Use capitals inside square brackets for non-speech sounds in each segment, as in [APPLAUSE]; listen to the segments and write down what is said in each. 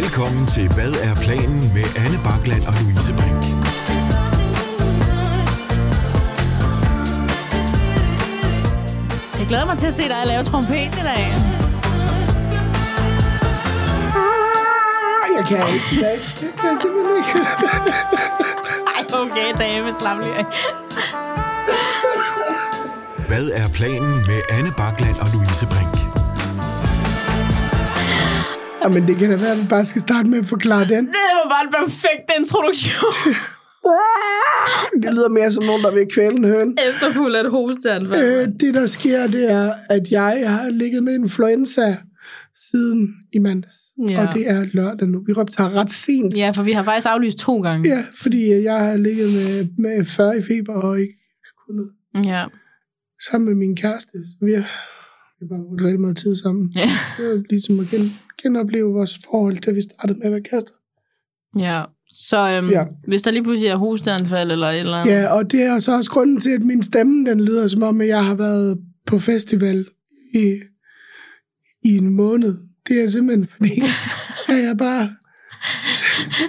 Velkommen til Hvad er planen med Anne Bakland og Louise Brink. Jeg glæder mig til at se dig lave trompet i dag. Jeg kan ikke i dag. Jeg kan simpelthen ikke. Ej, [LAUGHS] okay, dame, slap lige af. Hvad er planen med Anne Bakland og Louise Brink? Jamen, det kan da være, at vi bare skal starte med at forklare den. Det var bare en perfekt introduktion. [LAUGHS] Det lyder mere som nogen, der vil kvæle en høn. Efterfuld af et hosteanfald. Øh, det, der sker, det er, at jeg har ligget med influenza siden i mandags. Ja. Og det er lørdag nu. Vi optager ret sent. Ja, for vi har faktisk aflyst to gange. Ja, fordi jeg har ligget med, med 40 i feber og ikke kunnet Ja. sammen med min kæreste. Så vi har, vi bare brugt rigtig meget tid sammen. Ja. Det var ligesom at gen, genopleve vores forhold, da vi startede med at være kærester. ja. Så øhm, Ja. hvis der lige pludselig er hosteanfald eller et eller andet. Ja, og det er så også grunden til, at min stemme, den lyder som om, at jeg har været på festival i, i en måned. Det er simpelthen fordi, [LAUGHS] at jeg bare,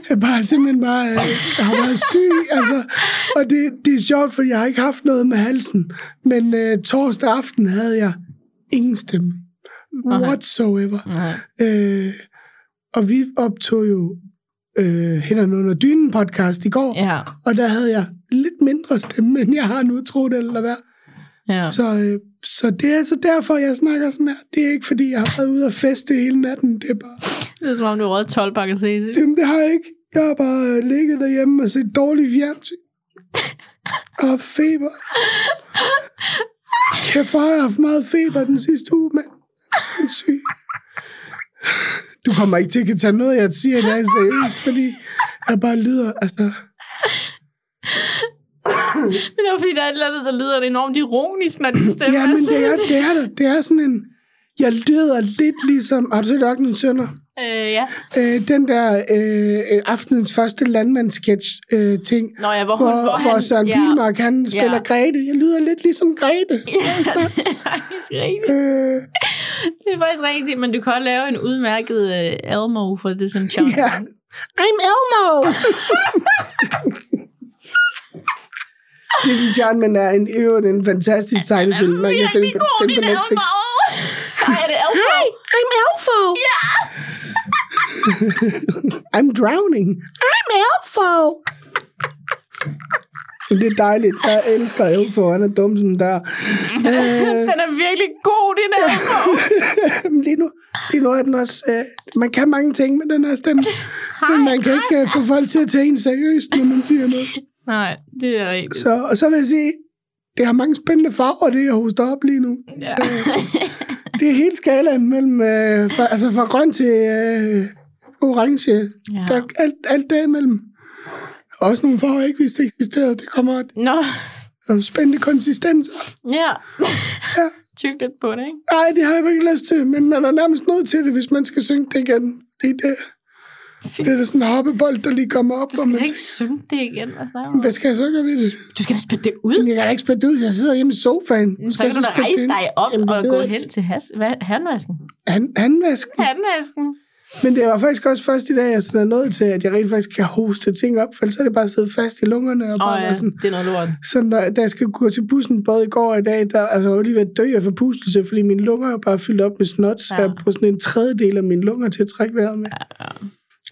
jeg bare simpelthen bare øh, har været syg. Altså, og det, det er sjovt, for jeg har ikke haft noget med halsen. Men øh, torsdag aften havde jeg ingen stemme. Nej. Whatsoever. Nej. Øh, og vi optog jo øh, Hænderne under dynen podcast i går. Ja. Og der havde jeg lidt mindre stemme, end jeg har nu, tro det eller hvad. Ja. Så, øh, så det er så derfor, jeg snakker sådan her. Det er ikke, fordi jeg har været ude og feste hele natten. Det er bare... Det er som om, du har røget 12 bakker se. Jamen, det har jeg ikke. Jeg har bare øh, ligget derhjemme og set dårlig fjernsyn. [LAUGHS] Og feber. Kæft, hvor har jeg haft meget feber den sidste uge, mand. Sindssyg. Du kommer ikke til at tage noget, jeg siger i dag seriøst, fordi jeg bare lyder, altså... Men det er fordi, der er et eller andet, der lyder enormt ironisk, når din stemme Ja, men det er, det er det. Det er sådan en... Jeg lyder lidt ligesom... Har du set Ørkenens Sønder? Øh, ja. Øh, den der øh, øh, aftenens første landmandssketch øh, ting, Nå ja, hvor, hun, hvor, hvor, han, hvor Søren ja. Pilmark, han spiller Ja. Grete. Jeg lyder lidt ligesom Grete. [LAUGHS] faktisk rigtigt. Øh, Det er faktisk rigtigt, men du kan også lave en udmærket uh, Elmo for Disenchantment. ja. I'm Elmo! [LAUGHS] Disenchantment er en, øvrigt en fantastisk tegnefilm. Man kan finde, på- Netflix. Ej, er det Elmo? Hi, I'm Elfo! Ja! [LAUGHS] I'm drowning. I'm Elfo! [LAUGHS] Det er dejligt. Jeg elsker Elfo. Han er dum som der. Øh, [LAUGHS] Den er virkelig god, din Elmo. Men lige nu, lige nu er den også... Øh, man kan mange ting med den her stemme. Men man kan ikke øh, få folk til at tage en seriøst, når man siger noget. Nej, det er rigtigt. Så, og så vil jeg sige, det har mange spændende farver, det jeg hoster op lige nu. Ja. Det er hele skalaen mellem... Øh, fra, altså fra grøn til øh, orange. ja. Der er alt, alt derimellem. Også nogle farver, jeg ikke vidste eksisterede. Det kommer Nå, nogle spændende konsistenser. ja. Ja. [LAUGHS] Tyk lidt på det, ikke? Nej, det har jeg ikke lyst til, men man er nærmest nødt til det, hvis man skal synge det igen. Det, det, Fint. det er da sådan en hoppebold, der lige kommer op. Du og skal man da ikke synge det igen. Hvad? Hvad skal jeg så gøre ved det? Du skal da spille det ud. Jeg kan da ikke spille det ud, jeg sidder hjemme i sofaen. Så kan jeg du da rejse dig op Jamen, og gå hen til has, hvad, handvasken. Han, handvasken. Handvasken. Men det var faktisk også først i dag, jeg sådan er nået til, at jeg rent faktisk kan hoste ting op, for ellers er det bare siddet fast i lungerne. Og bare oh, ja, sådan, det er noget lort. så når, da jeg skal gå til bussen både i går og i dag, der altså, jeg var lige ved at dø af forpustelse, fordi mine lunger er bare fyldt op med snot, så Ja. jeg er på sådan en tredjedel af mine lunger til at trække vejret med. Ja, ja.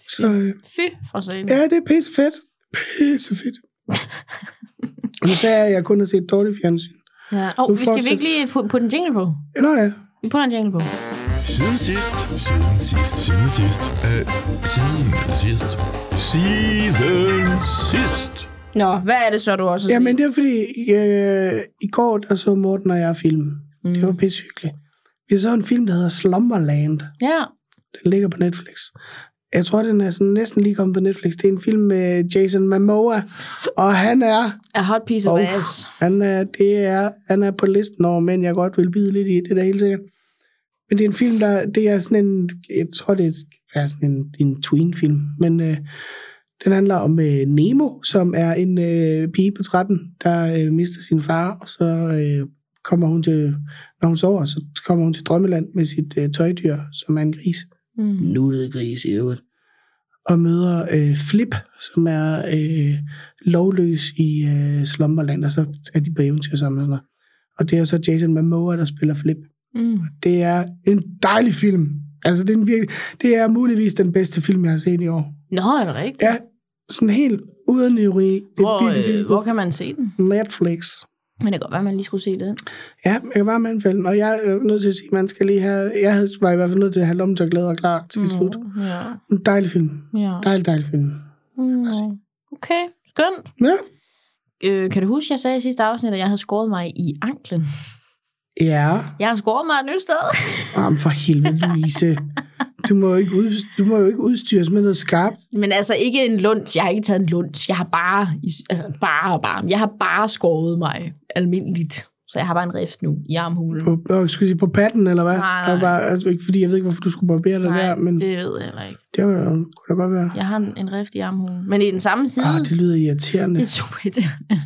Så øh, Fy for sagen. ja, det er pisse fedt. Pisse fedt. [LAUGHS] Nu sagde jeg, at jeg kun har set dårligt fjernsyn. Ja. Oh, Nu vi skal vi fortsæt. ikke lige få- putte en jingle på? Nå ja, Vi putter en jingle på. Siden sidst, siden sidst, siden sidst, øh, siden sidst, siden sidst. Nå, hvad er det så, du også Jamen, det er fordi, øh, i går der så Morten og jeg film. Mm. Det var pisse hyggeligt. Vi så en film, der hedder Slumberland. Ja. Den ligger på Netflix. Jeg tror, den er sådan næsten lige kommet på Netflix. Det er en film med Jason Momoa, og han er, A hot piece of Oh. ass. han er, det er, han er på listen over mænd, jeg godt vil bide lidt i. Det er da helt sikkert. Men det er en film, der, det er sådan en, jeg tror, det er sådan en, en tween-film, men øh, den handler om øh, Nemo, som er en øh, pige på 13, der øh, mister sin far, og så øh, kommer hun til, når hun sover, så kommer hun til drømmeland med sit øh, tøjdyr, som er en gris. Mm. Nuttet gris i øvrigt. og møder øh, Flip, som er øh, lovløs i øh, Slumberland, og så er de på eventyr sammen. Og, sådan noget. og det er så Jason Momoa, der spiller Flip. Mm. Det er en dejlig film. Altså, det er, en virkelig, det er muligvis den bedste film, jeg har set i år. Nå, er det rigtigt? Ja, sådan helt uden. Det er Hvor, virkelig, øh, virkelig hvor kan man se den? Netflix. Men det kan godt være, at man lige skulle se det. Ja, jeg kan bare anbefale den, og jeg er nødt til at sige, at man skal lige have, jeg var i hvert fald nødt til at have lommetørklæder klar til mm. slut. Ja. En dejlig film. ja. Dejlig, dejlig film. Mm. Okay, skønt. Ja. Øh, kan du huske, jeg sagde i sidste afsnit, at jeg havde skåret mig i anklen? Ja. Jeg har skåret mig et nyt sted. [LAUGHS] Jamen for helvede, Louise. Du må, jo ikke ud, du må jo ikke udstyres med noget skarpt. Men altså ikke en lunch. Jeg har ikke taget en lunch. Jeg har bare, altså bare, bare. Jeg har bare skåret mig almindeligt. Så jeg har bare en rift nu i armhulen. På, skulle jeg sige, på patten, eller hvad? Nej, nej. Bare, altså, ikke fordi jeg ved ikke, hvorfor du skulle barbere dig Nej, der, men det, det ved jeg heller ikke. det kunne da, kunne da godt være. Jeg har en, en rift i armhulen. Men i den samme side. Ah, det lyder irriterende. det er super irriterende.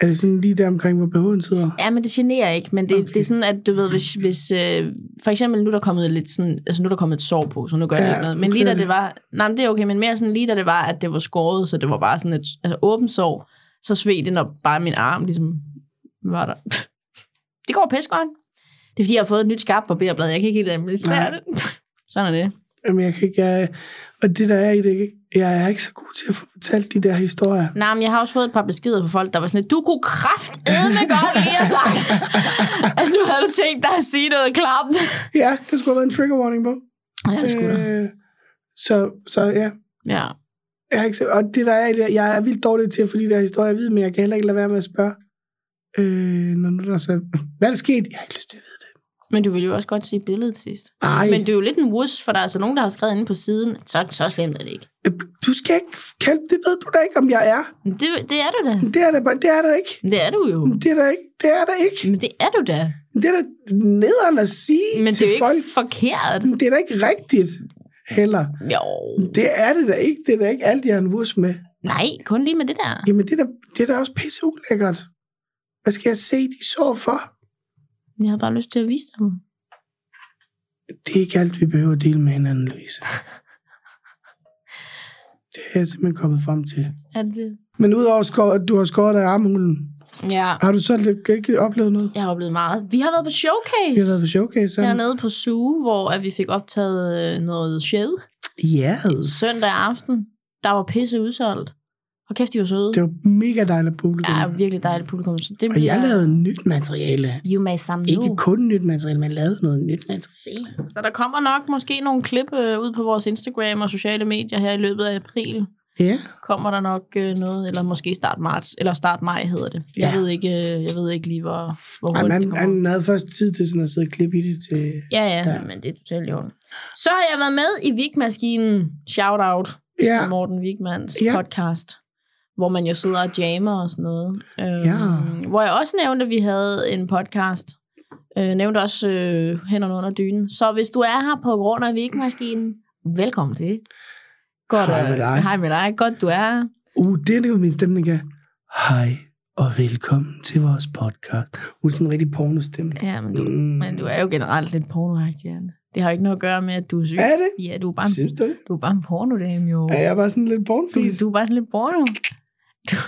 Er det sådan lige der omkring, hvor BH'en sidder? Ja, men det generer ikke. Men det, okay. Okay. det er sådan, at du ved, hvis, hvis øh, for eksempel nu er der kommet lidt sådan, altså nu er der kommet et sår på, så nu gør jeg Ja, ikke noget. Men nu lige da det var, nej, men det er okay, men mere sådan lige da det var, at det var skåret, så det var bare sådan et altså, åbent sår, så sved det, når bare min arm ligesom var der. [LAUGHS] Det går pisse godt. Det er fordi, jeg har fået et nyt skarpt barberblad. Jeg kan ikke helt administrere det. [LAUGHS] Sådan er det. Jamen, jeg kan ikke... Jeg, og det der er i det, ikke? Jeg er ikke så god til at få fortalt de der historier. Nej, men jeg har også fået et par beskeder fra folk, der var sådan, du kunne kraftedme godt lige have sagt, at [LAUGHS] nu havde du tænkt dig at sige noget klamt. Ja, der skulle have været en trigger warning på. Ja, det skulle øh, så, så ja, Ja. jeg har ikke, så- og det der er det, jeg er vildt dårlig til at få de der historier at vide, men jeg kan heller ikke lade være med at spørge, øh, når nu der så, hvad er der sket? Jeg har ikke lyst til at vide det. Men du ville jo også godt se billedet sidst. Ej, Men det er jo lidt en wuss, for der er altså nogen, der har skrevet inde på siden, så, så slemt er det ikke. øh, du skal ikke kalde, det ved du da ikke, om jeg er. Det, det er du da. Det er der, bare- det er der ikke. Det er du jo. Det er der ikke. Det er der ikke. Men det er du da. Det er da nederen at sige Men det er jo ikke folk. forkert. Det er da ikke rigtigt heller. Jo. Det er det da ikke. Det er da ikke alt, jeg har en wus med. Nej, kun lige med det der. Jamen, det er da, det er da også pisse ulækkert. Hvad skal jeg se de så for? Jeg havde bare lyst til at vise dem. Det er ikke alt, vi behøver at dele med hinanden, Louise. [LAUGHS] Det er jeg simpelthen kommet frem til. Er det? Men udover at du har skåret af armhulen, Ja. har du så ikke oplevet noget? Jeg har oplevet meget. Vi har været på showcase. Vi har været på showcase sammen. Dernede på Zoo, hvor at vi fik optaget øh, noget show. Yes. Søndag aften. Der var pisse udsolgt. Og kæft, de var søde. Det var mega dejligt publikum. Ja, virkelig dejligt publikum. Så det Og jeg lavede nyt materiale. You may nu. Ikke kun nyt materiale, men lavede noget nyt materiale. Så der kommer nok måske nogle klip øh, ud på vores Instagram og sociale medier her i løbet af april. Ja. Kommer der nok øh, noget, eller måske start marts, eller start maj hedder det. Jeg, Ja. ved, ikke, øh, jeg ved ikke lige, hvor, hvor Ej, hurtigt det man, kommer. han havde først tid til sådan at sidde og klippe i det til... Ja, ja, Ja. men det er totalt jo. Så har jeg været med i Vigmaskinen. Shout out Ja. Morten Vigmans Ja. ja. podcast, hvor man jo sidder og jammer og sådan noget. Øhm, Ja. Hvor jeg også nævnte, at vi havde en podcast. Øh, nævnte også øh, hænderne under dynen. Så hvis du er her på grund af Vigmaskinen, velkommen til. Godt, Hej med øh, dig. Hej med dig. Godt, du er. Uh, det er jo min stemning er. Hej og velkommen til vores podcast. Hun er sådan en rigtig pornostemme. Ja, men du, Mm. men du er jo generelt lidt pornoagtig, Anne. Det har jo ikke noget at gøre med, at du er syg. Er det? Ja, du er bare en, Synes du det? du er bare en pornodame, jo. Er jeg bare sådan lidt Du, pornofis? du er bare sådan lidt porno.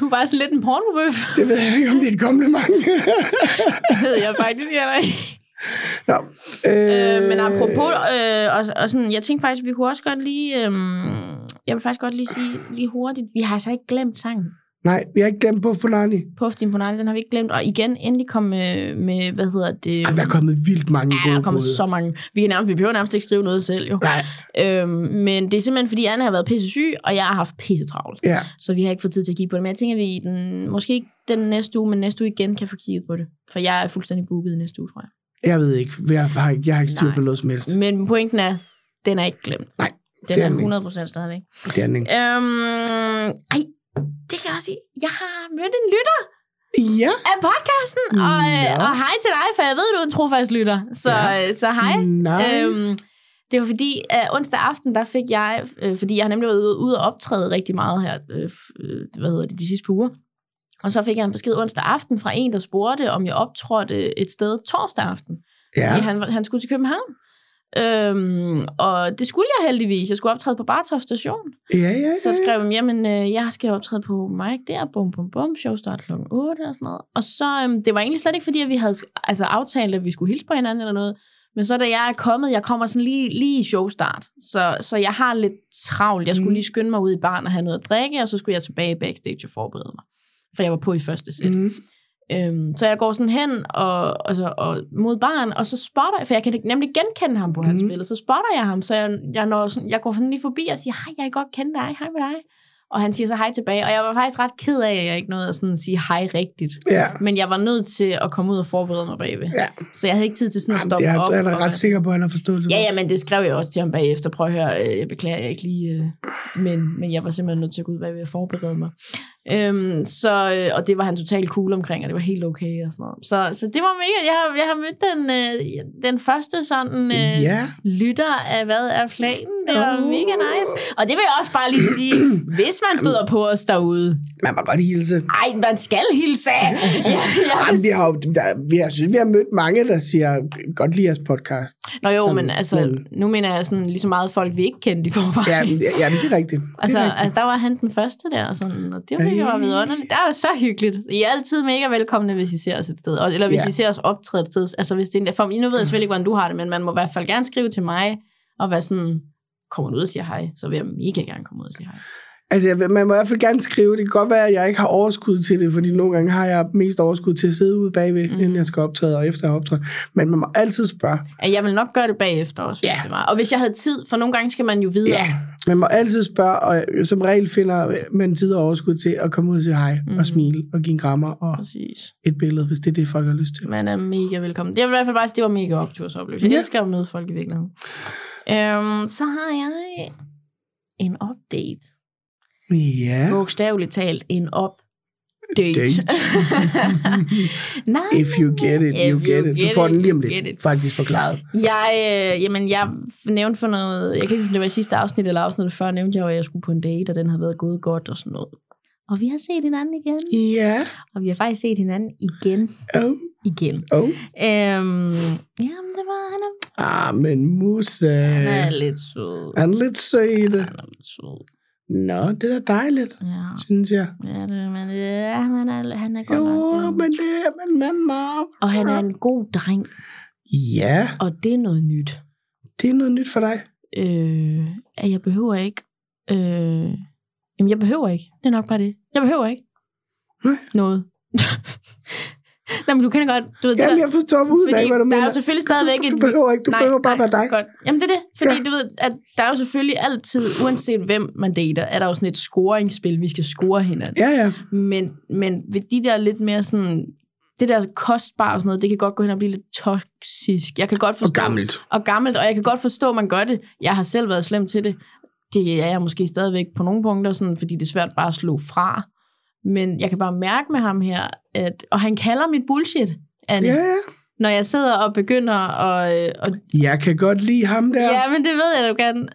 Du er bare sådan lidt en pornobøf. Det ved jeg ikke, om det er et kompliment. [LAUGHS] Det ved jeg faktisk heller ikke. Nå, Øh, men apropos, øh, og, og sådan, jeg tænkte faktisk, vi kunne også godt lige, øh, jeg vil faktisk godt lige sige lige hurtigt, vi har altså ikke glemt sangen. Nej, vi har ikke glemt Puff Bonani. Puff din Bonani, den har vi ikke glemt. Og igen, endelig kom med, med hvad hedder det? Ej, der er kommet vildt mange Ja, gode der er kommet bud. så mange. Vi, kan nærmest, vi behøver nærmest ikke skrive noget selv, jo. Nej, Øhm, men det er simpelthen, fordi Anne har været pisse syg, og jeg har haft pisse travlt. ja. Så vi har ikke fået tid til at kigge på det. Men jeg tænker, at vi i den, måske ikke den næste uge, men næste uge igen kan få kigget på det. For jeg er fuldstændig booket i næste uge, tror jeg. Jeg ved ikke. Jeg har, ikke- jeg har ikke styr på noget som helst. Men pointen er, den er ikke glemt. Nej, Den det er er den ikke. 100% stadigvæk. Det er den ikke. Øhm, ej, det kan jeg også sige. Jeg har mødt en lytter Ja. af podcasten, og, øh, Nå. og hej til dig, for jeg ved, du er en trofast lytter. Så, Ja. øh, så hej. Nice. Øhm, det var fordi, at onsdag aften, der fik jeg, øh, fordi jeg har nemlig været ude og optræde rigtig meget her, øh, øh, hvad hedder det, de sidste par uger. Og så fik jeg en besked onsdag aften fra en, der spurgte, om jeg optrådte et sted torsdag aften. ja. Fordi han, han skulle til København. Øhm, og det skulle jeg heldigvis. Jeg skulle optræde på Bartov station. Ja, ja, ja. Så skrev jeg, jamen, øh, jeg skal optræde på Mike der, bum, bum, bum, show start kl. 8 og sådan noget. Og så, øhm, det var egentlig slet ikke, fordi at vi havde altså, aftalt, at vi skulle hilse på hinanden eller noget. Men så da jeg er kommet, jeg kommer sådan lige, lige i showstart, så, så jeg har lidt travlt. Jeg skulle Mm. lige skynde mig ud i barn og have noget at drikke, og så skulle jeg tilbage backstage og forberede mig. For jeg var på i første sæt. Mm. Øhm, så jeg går sådan hen og, altså, og mod baren, og så spotter jeg, for jeg kan nemlig genkende ham på hans Mhm. billede, så spotter jeg ham, så jeg, jeg, når sådan, jeg går sådan lige forbi og siger, hej, jeg kan godt kende dig, hej med dig. Og han siger så hej tilbage, og jeg var faktisk ret ked af, at jeg ikke nåede at sådan sige hej rigtigt. Ja. Men jeg var nødt til at komme ud og forberede mig bagved. Ja. Så jeg havde ikke tid til sådan at Jamen, stoppe det er, op. er jeg da og- ret sikker på, at han har forstået det. Ja, ja, men det skrev jeg også til ham bagefter. Prøv at høre, øh, jeg beklager, jeg ikke lige... Øh, men, men jeg var simpelthen nødt til at gå ud bagved og forberede mig. Øhm, så, øh, og det var han totalt cool omkring, og det var helt okay og sådan noget. Så, så det var mega... Jeg har, jeg har mødt den, øh, den første sådan øh, Ja. lytter af, hvad er planen. Det var Oh. mega nice. Og det vil jeg også bare lige sige, [CLEARS THROAT] hvis man støder på os derude. Man må godt hilse. Ej, man skal hilse. Ja, [LAUGHS] jeg, Jamen, vi har, jo- der, vi har, synes, vi har mødt mange, der siger, godt lide jeres podcast. Nå jo, Sådan, men altså, men- nu mener jeg sådan lige så meget folk, vi ikke kendte i forvejen. Ja, men- ja men det er rigtigt. Det er Altså, rigtigt. altså, der var han den første der, og, sådan, og det var Ja, ja, var vidunderligt. Det var så hyggeligt. I er altid mega velkomne, hvis I ser os et sted. Eller hvis Ja. I ser os optræde et sted. Altså, hvis det er, for, nu ved jeg selvfølgelig ikke, hvordan du har det, men man må i hvert fald gerne skrive til mig, og være sådan, kommer ud og siger hej, så vil jeg mega gerne komme ud og sige hej. Altså, jeg, man må i hvert fald gerne skrive. Det kan godt være, at jeg ikke har overskud til det, fordi nogle gange har jeg mest overskud til at sidde ude bagved, Mm. inden jeg skal optræde, og efter optrådt. Men man må altid spørge. Ja, Jeg vil nok gøre det bagefter også, hvis Ja. det var. Og hvis jeg havde tid, for nogle gange skal man jo videre. Ja, man må altid spørge, og som regel finder man tid og overskud til at komme ud og sige hej, Mm. og smile, og give en krammer, og Præcis. et billede, hvis det er det, folk har lyst til. Man er mega velkommen. Det er i hvert fald bare, det var mega optursoplevelse. Jeg Ja. elsker at møde folk i virkeligheden. Øhm, så har jeg en update. Ja. bogstaveligt talt en update. Date. [LAUGHS] Nej, If you get it, you If get it. Du får den lige om you get lidt, faktisk forklaret. jeg, øh, jamen, jeg nævnte for noget, jeg kan ikke huske, det var i sidste afsnit eller afsnittet før, nævnte jeg jo, at jeg skulle på en date, og den havde været gået godt og sådan noget. Og vi har set hinanden igen, Ja. og vi har faktisk set hinanden igen. Oh. Igen. Oh. Øhm, jamen, det var, han Ah, men Musa. han er lidt sød. Han er lidt sød. Han er lidt sød. Nå, det er da dejligt, Ja, synes jeg. ja det, men ja, han er, han er godt Jo, nok. ja. men det er men, men, men. Og han er en god dreng, Ja, og det er noget nyt. det er noget nyt for dig. øh, at jeg behøver ikke... Øh, jamen, jeg behøver ikke. Det er nok bare det. Jeg behøver ikke Nej. noget. [LAUGHS] [LAUGHS] Nej, men du kender godt... Du ved, Jamen, der, jeg forstår ud af, hvad du der mener. er jo selvfølgelig stadigvæk du, du behøver ikke, du behøver bare være dig. Godt. Jamen, det er det. Fordi Ja. du ved, at der er jo selvfølgelig altid, uanset hvem man dater, er der jo sådan et scoringsspil, vi skal score hinanden. Ja, ja. Men, men ved de der lidt mere sådan... Det der kostbare og sådan noget, det kan godt gå hen og blive lidt toksisk. Jeg kan godt forstå... Og gammelt. og gammelt, og jeg kan godt forstå, at man gør det. Jeg har selv været slem til det. Det er jeg måske stadigvæk på nogle punkter, sådan, fordi det er svært bare at slå fra. Men jeg kan bare mærke med ham her, at, og han kalder mit bullshit, Anne, Ja, ja. når jeg sidder og begynder at... øh, Og, Jeg kan godt lide ham der. ja, men det ved jeg, du kan.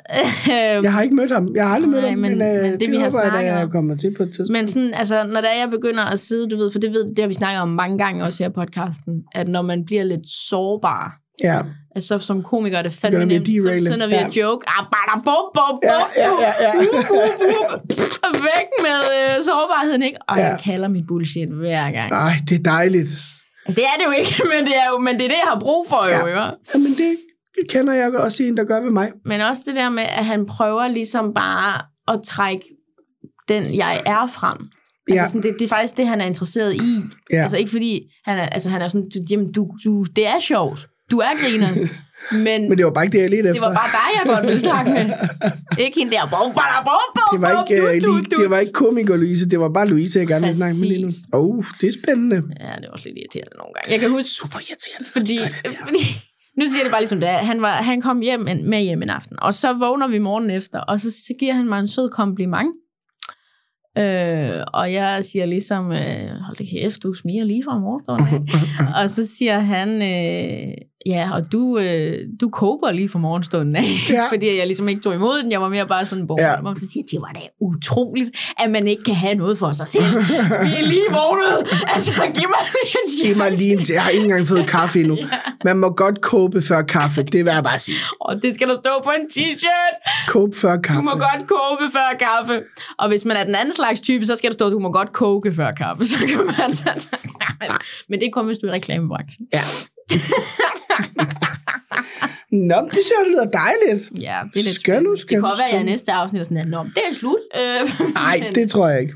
[LAUGHS] Jeg har ikke mødt ham. Jeg har aldrig mødt Nej, ham, men- men, øh, men det, det, vi har håber jeg, snakket jeg om. kommer til på et tidspunkt. men sådan, altså, når der jeg begynder at sidde, du ved, for det, ved, det har vi snakket om mange gange også her i podcasten, at når man bliver lidt sårbar, Ja, altså som komiker er det fandme nemt, så, når vi Ja. joke, ah, bada, bum, bum, bum, ja, ja, ja. ja. væk med øh, sårbarheden, ikke? Og Ja. ja. jeg kalder mit bullshit hver gang. Ej, det er dejligt. Altså, det er det jo ikke, [LAUGHS] men det er jo men det, er det jeg har brug for, jo, Ja. jo. Jamen, det kender jeg også en, der gør ved mig. Men også det der med, at han prøver ligesom bare at trække den, jeg er frem. Altså, Ja. sådan, det, det er faktisk det, han er interesseret i. Ja. Altså ikke fordi, han er, altså, han er sådan, jamen, du, du, det er sjovt. Du er griner. [LAUGHS] Men, Men det var bare ikke det, jeg ledte det efter. var bare dig, jeg godt ville snakke med. Ikke hende der. Bum, bada, bum, bum, det var ikke, uh, du, du, lige, du. det var ikke komiker Louise, det var bare Louise, jeg gerne ville snakke med lige nu. Oh, det er spændende. Ja, det var også lidt irriterende nogle gange. Jeg kan huske, Super irriterende. fordi, fordi nu siger det bare ligesom det. Han, var, han kom hjem en, med hjem en aften, og så vågner vi morgen efter, og så, så giver han mig en sød kompliment. Øh, og jeg siger ligesom, øh, hold da kæft, du smiger lige fra morgenstunden. af." [LAUGHS] og så siger han, øh, Ja, og du, øh, du kober lige for morgenstunden af, Ja. [LAUGHS] ja. fordi jeg ligesom ikke tog imod den. Jeg var mere bare sådan, hvor Ja. ja. så siger det var da utroligt, at man ikke kan have noget for sig selv. Vi er lige vågnet. [LAUGHS] Altså, giv mig lige en Giv mig chance. lige en, jeg har ikke engang fået kaffe endnu. [LAUGHS] Man må godt kåbe før kaffe, det vil jeg bare sige. Og det skal der stå på en t-shirt. Kåbe før kaffe. Du må godt koge før kaffe. Og hvis man er den anden slags type, så skal der stå, du må godt koge før kaffe. Så kan man så... Men det er kun, hvis du er i reklamebranchen. Ja. Nå, men det synes jeg lyder dejligt. Ja, det er lidt nu, spændende. skal Det kan være, at jeg i næste afsnit er sådan, at "Nå, det er slut. Øh, Nej, men det tror jeg ikke.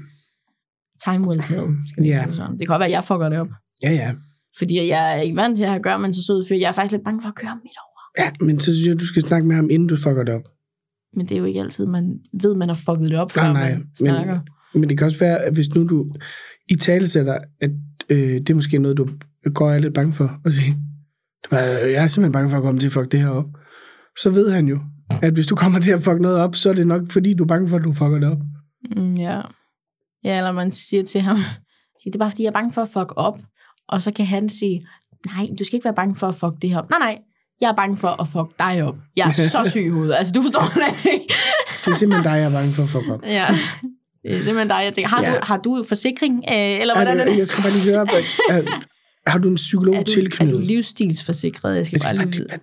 Time will tell, skal vi Ja. sådan. Det kan være, at jeg fucker det op. Ja, ja. Fordi jeg er ikke vant til at have gøre med en så sød fyr. Jeg er faktisk lidt bange for at køre midt over. Ja, men så synes jeg, du skal snakke med ham, inden du fucker det op. Men det er jo ikke altid, man ved, man har fucket det op, før Nej, nej, man snakker. Men det kan også være, at hvis nu du i tale sætter, at øh, det er måske noget, du går er lidt bange for, at sige, "Det var- jeg er simpelthen bange for at komme til at fuck det her op. Så ved han jo, at hvis du kommer til at fuck noget op, så er det nok, fordi du er bange for, at du fucker det op. Mm, ja. Ja, eller man siger til ham, [LAUGHS] siger, det er bare, fordi jeg er bange for at fuck op. Og så kan han sige, nej, du skal ikke være bange for at fuck det her op. Nej, nej, jeg er bange for at fuck dig op. Jeg er så syg i hovedet. Altså, du forstår det ikke. Det er simpelthen dig, jeg er bange for at fuck op. Ja. Det er simpelthen dig, jeg tænker. Har, Ja. du, har du forsikring? Øh, eller hvordan er det, jeg skal bare lige høre, er, [LAUGHS] har du en psykolog Er du, er tilknyttet? du livsstilsforsikret? Jeg skal Jeg bare skal lige bare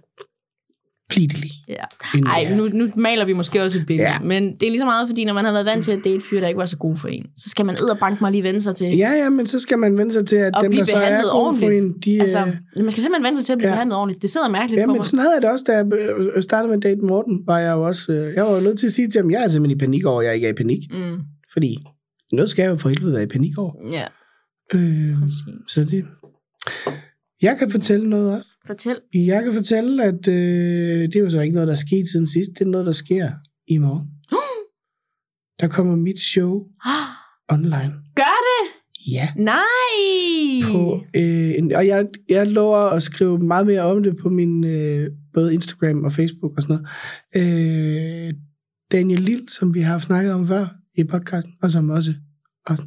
blive det lige. Ja. Ej, nu, nu maler vi måske også et billede. Ja. Men det er lige så meget, fordi når man har været vant til at date fyre, der ikke var så gode for en, så skal man edderbank mig lige vende sig til. Ja, ja, men så skal man vende sig til, at dem, der så er gode for en, de... Altså, øh, man skal simpelthen vente sig til at blive Ja. behandlet ordentligt. Det sidder mærkeligt Ja, på men mig. sådan havde jeg det også, da jeg øh, startede med at date Morten, var jeg jo også, øh, jeg var jo nødt til at sige til ham, jeg er simpelthen i panik over, at jeg ikke er i panik. Mm. Fordi noget skal jeg jo for helvede være i panik over. Ja, Øh, præcis. så det... Jeg kan fortælle noget også. Fortæl. Jeg kan fortælle, at øh, det er jo så ikke noget, der er sket siden sidst. Det er noget, der sker i morgen. [GASPS] Der kommer mit show [GASPS] online. Gør det? Ja. Nej! På, øh, en, og jeg, jeg lover at skrive meget mere om det på min øh, både Instagram og Facebook og sådan noget. Øh, Daniel Lille, som vi har snakket om før i podcasten, og som også har,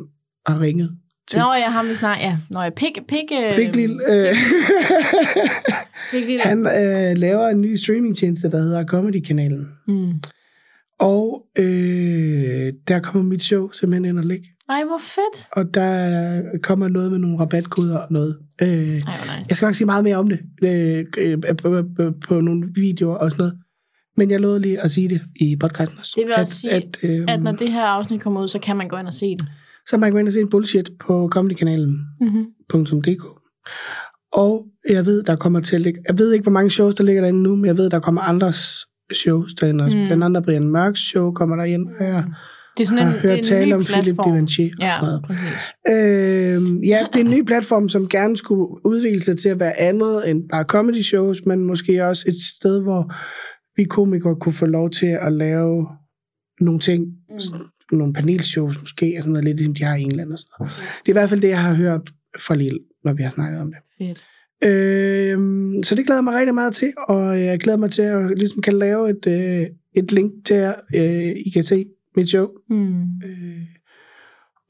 har ringet Nå, jeg har vi snart, ja. Nå, jeg pik, pik, øh, Pik Lille. Øh, pik lille. han øh, laver en ny streamingtjeneste, der hedder Comedy-kanalen. Mm. Og øh, der kommer mit show simpelthen ind og ligge. Ej, hvor fedt. Og der kommer noget med nogle rabatkoder og noget. Øh, Ej, nice. jeg skal nok sige meget mere om det øh, øh, på, på, på nogle videoer og sådan noget. Men jeg lovede lige at sige det i podcasten også. Det vil også sige, at, øh, At når det her afsnit kommer ud, så kan man gå ind og se det. Så man kan gå ind og se en bullshit på comedykanalen.dk. Mm-hmm. Og jeg ved, der kommer til at ligge... Jeg ved ikke, hvor mange shows, der ligger derinde nu, men jeg ved, der kommer andres shows derinde også. Mm. Blandt andet Brian Mørks show kommer der ind. Og jeg Det er sådan en, har det er hørt en tale ny om Philip platform. Givenchy og Ja, sådan noget. præcis. Øh, ja, det er en ny platform, som gerne skulle udvikle sig til at være andet end bare comedy shows, men måske også et sted, hvor vi komikere kunne få lov til at lave nogle ting, mm. Nogle panelshows måske, og sådan noget lidt ligesom de har i England og sådan noget. Det er i hvert fald det, jeg har hørt fra Lille, når vi har snakket om det. Fedt. Øh, så det glæder jeg mig rigtig meget til, og jeg glæder mig til at ligesom kan lave et, øh, et link til jer, øh, I kan se mit show. Mm. Øh,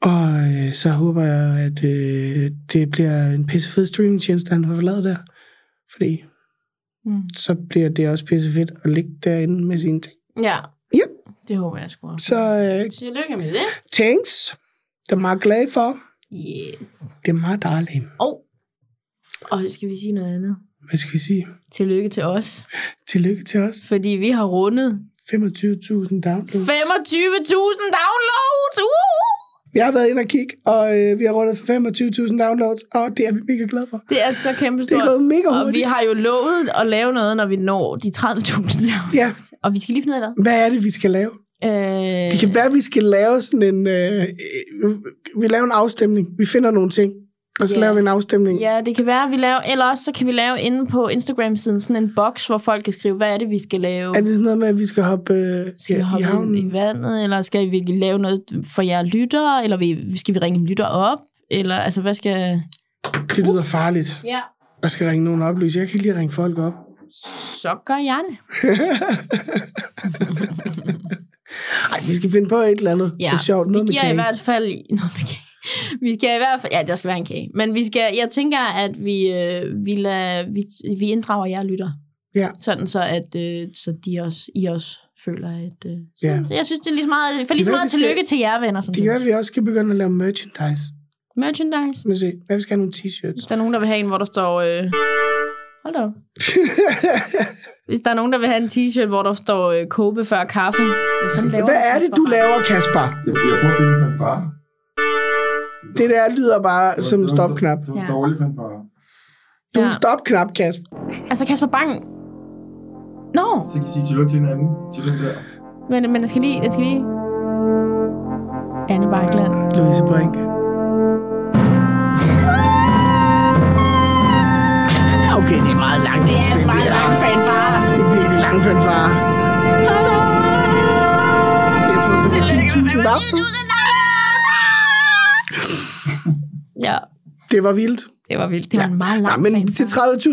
og øh, så håber jeg, at øh, det bliver en pisse fed streamingtjeneste, han har lavet der. Fordi Mm. så bliver det også pisse fedt at ligge derinde med sine ting. Ja. Det håber jeg sgu også. Så øh, Tillykke med det. thanks. Det er meget glad for. Yes. Det er meget dejligt. Og, og skal vi sige noget andet? Hvad skal vi sige? Tillykke til os. Tillykke til os. Fordi vi har rundet 25.000 downloads. 25.000 downloads! Uh! Jeg har været inde og kigge, og øh, vi har rundet for 25.000 downloads, og det er vi mega glade for. Det er så kæmpe Det er stort. gået mega Og vi hurtigt. har jo lovet at lave noget, når vi når de 30.000 downloads. Ja, Og vi skal lige finde ud af hvad. hvad er det, vi skal lave? Øh, Det kan være, at vi skal lave sådan en... Øh, øh, vi laver en afstemning. Vi finder nogle ting, og så Ja. laver vi en afstemning. Ja, det kan være, vi laver, eller også så kan vi lave inde på Instagram-siden sådan en boks, hvor folk kan skrive, hvad er det, vi skal lave. Er det sådan noget med, at vi skal hoppe, øh, Skal vi ja, i hoppe havnen? i vandet, eller skal vi lave noget for jer lyttere, eller vi- skal vi ringe en lytter op, eller altså, hvad skal... Det lyder farligt. Ja, Jeg skal ringe nogen oplyse. Jeg kan lige ringe folk op. så gør jeg det. [LAUGHS] Ej, vi skal finde på et eller andet. Ja, det er sjovt. Noget vi giver i kage. hvert fald... Noget med kage. Vi skal i hvert fald... Ja, der skal være en kage. Men vi skal, jeg tænker, at vi, øh, vi, lader, vi, vi inddrager jer lytter. Ja. Sådan så, at øh, så de også, I også føler, at... Øh, så, Ja. så jeg synes, det er lige så meget, for lige så meget skal- tillykke til jer, venner. Som Det være, at vi også skal begynde at lave merchandise. Merchandise. Vi se. Hvad vi skal have nogle t-shirts? Hvis der er nogen, der vil have en, hvor der står... Øh... Hold da op. [LAUGHS] Hvis der er nogen, der vil have en t-shirt, hvor der står øh, Kobe før kaffe. Hvad, laver er det, du laver, Kasper? Jeg, jeg prøver at finde en fanfare. Det der lyder bare Det var- som en stopknap. Det var en Ja. dårlig fanfare. Du er Ja. en stopknap, Kasper. Altså, Kasper Bang... Nå, Så kan I sige tillykke til hinanden. Tillykke der. men, men jeg skal lige... Jeg skal lige... Anne Bakland. Louise Brink. [LAUGHS] Okay, det er meget langt. Det Det er bare en lang fanfare. Det er virkelig lang fanfare. Vi har fået 25.000 downloads. Ja, Det var vildt. det var vildt. Det var Ja. en meget Nej, lang men fanfare. til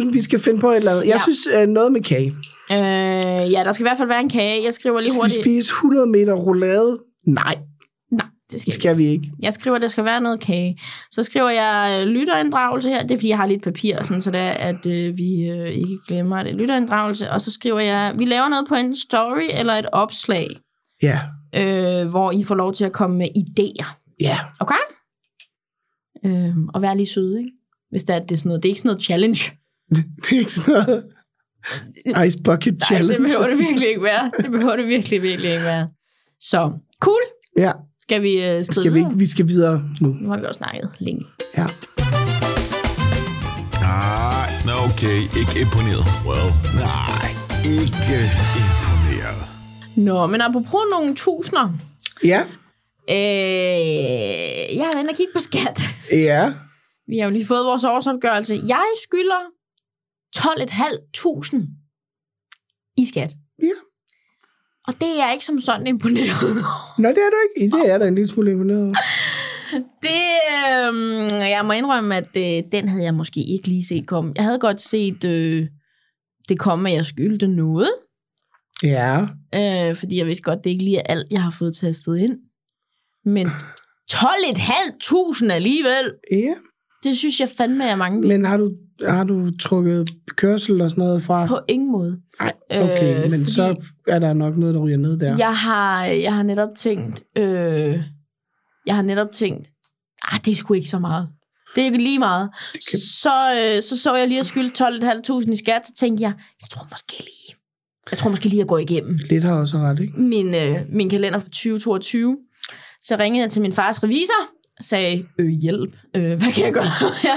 30.000, vi skal finde på et eller andet. Jeg Ja. synes, øh, noget med kage. Øh, ja, der skal i hvert fald være en kage. Jeg skriver lige Skal vi hurtigt... spise 100 meter roulade? Nej, Nej, det skal det skal vi ikke. Jeg skriver, der skal være noget kage. Så skriver jeg øh, lytterinddragelse her. Det er, fordi jeg har lidt papir, sådan, så det er, at øh, vi øh, ikke glemmer det. Lytterinddragelse. Og så skriver jeg, vi laver noget på en story eller et opslag, Ja, øh, hvor I får lov til at komme med idéer. ja. Okay? Øh, og være lige søde, ikke? Hvis det er, det er sådan noget. Det er ikke sådan noget challenge. [LAUGHS] Det er ikke sådan noget [LAUGHS] Ice Bucket Nej, Challenge. det behøver det virkelig ikke være. Det behøver det virkelig, virkelig ikke være. Så, cool. Ja, Skal vi øh, skride skal vi, videre? ikke, vi skal videre nu. Nu har vi også snakket længe. Ja. Nej, nå okay, ikke imponeret. Well, nej, ikke imponeret. Nå, men apropos nogle tusinder. Ja, Øh, jeg har været inde og kigge på skat. ja. Vi har jo lige fået vores årsopgørelse. Jeg skylder 12.500 i skat. Ja. Og det er jeg ikke som sådan imponeret. Nå, det er du ikke. Det er da en lille smule imponeret. [LAUGHS] Det, øh, jeg må indrømme, at øh, den havde jeg måske ikke lige set komme. Jeg havde godt set øh, det komme, at jeg skyldte noget. Ja. Øh, fordi jeg vidste godt, det ikke lige er alt, jeg har fået tastet ind. Men 12.500 alligevel, Ja, det synes jeg fandme er mange men har du, har du trukket kørsel og sådan noget fra? På ingen måde. Nej, okay, Øh, men fordi- så er der nok noget, der ryger ned der. Jeg har, jeg har netop tænkt, øh, jeg har netop tænkt, ah, det er sgu ikke så meget. Det er ikke lige meget. kan- Så, øh, så så jeg lige at skylde 12.500 i skat, så tænkte jeg, jeg tror måske lige, jeg tror måske lige at gå igennem Lidt har også ret, ikke? min, øh, min kalender for 2022. Så ringede jeg til min fars revisor, sagde, øh, hjælp, øh, hvad kan jeg gøre [LAUGHS] her?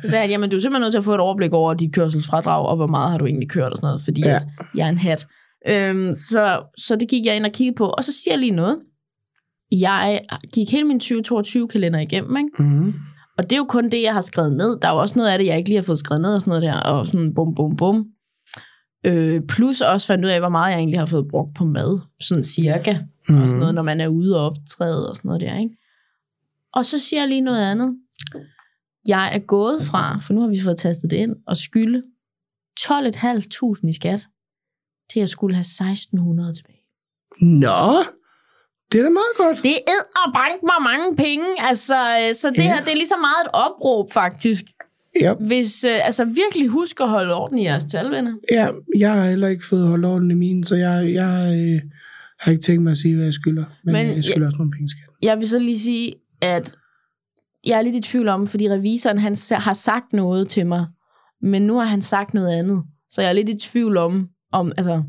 Så sagde han, jamen du er simpelthen nødt til at få et overblik over dit kørselsfradrag, og hvor meget har du egentlig kørt og sådan noget, fordi Ja. ja. at jeg er en hat. Øhm, så, så det gik jeg ind og kiggede på, og så siger jeg lige noget. Jeg gik hele min 2022-kalender igennem, ikke? Mm-hmm. Og det er jo kun det, jeg har skrevet ned. Der er jo også noget af det, jeg ikke lige har fået skrevet ned og sådan noget der, og sådan bum, bum, bum. Øh, plus også fandt ud af, hvor meget jeg egentlig har fået brugt på mad, sådan cirka. Mm. Og sådan noget, når man er ude og optræde og sådan noget der, ikke? Og så siger jeg lige noget andet. Jeg er gået fra, for nu har vi fået tastet det ind, og skylde 12.500 i skat, til jeg skulle have 1.600 tilbage. Nå, det er da meget godt. Det er og bank mig mange penge, altså, øh, så det ja. her, det er lige så meget et opråb, faktisk. Ja, Hvis, øh, altså virkelig husk at holde orden i jeres talvenner. ja, jeg har heller ikke fået holdt orden i mine, så jeg, jeg øh, har ikke tænkt mig at sige, hvad jeg skylder. Men, men jeg skylder også nogle penge, skat. Jeg vil så lige sige, at jeg er lidt i tvivl om, fordi revisoren han har sagt noget til mig, men nu har han sagt noget andet. Så jeg er lidt i tvivl om, om, altså,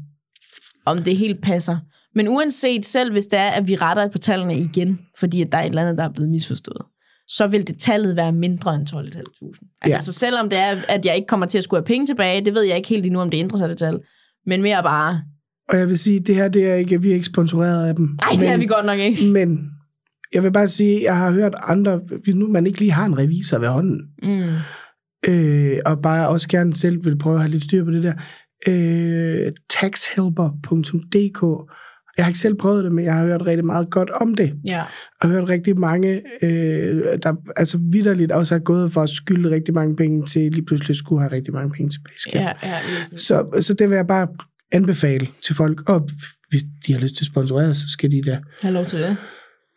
om det helt passer. Men uanset selv, hvis det er, at vi retter på tallene igen, fordi at der er et eller andet, der er blevet misforstået, så vil det tallet være mindre end 12.500. Altså, ja. så selvom det er, at jeg ikke kommer til at skulle have penge tilbage, det ved jeg ikke helt endnu, om det ændrer sig det tal. Men mere bare, Og jeg vil sige, det her, det er ikke, vi er ikke sponsoreret af dem. nej, det men, er vi godt nok ikke. Men jeg vil bare sige, jeg har hørt andre, hvis nu man ikke lige har en revisor ved hånden, Mm. øh, og bare også gerne selv vil prøve at have lidt styr på det der, øh, taxhelper.dk. Jeg har ikke selv prøvet det, men jeg har hørt rigtig meget godt om det. Ja. Og hørt rigtig mange, øh, der altså vidderligt også er gået for at skylde rigtig mange penge til, lige pludselig skulle have rigtig mange penge tilbage. i skat. Ja, ja. Så, så det vil jeg bare anbefale til folk. Og hvis de har lyst til at sponsorere, så skal de da. Har lov til det.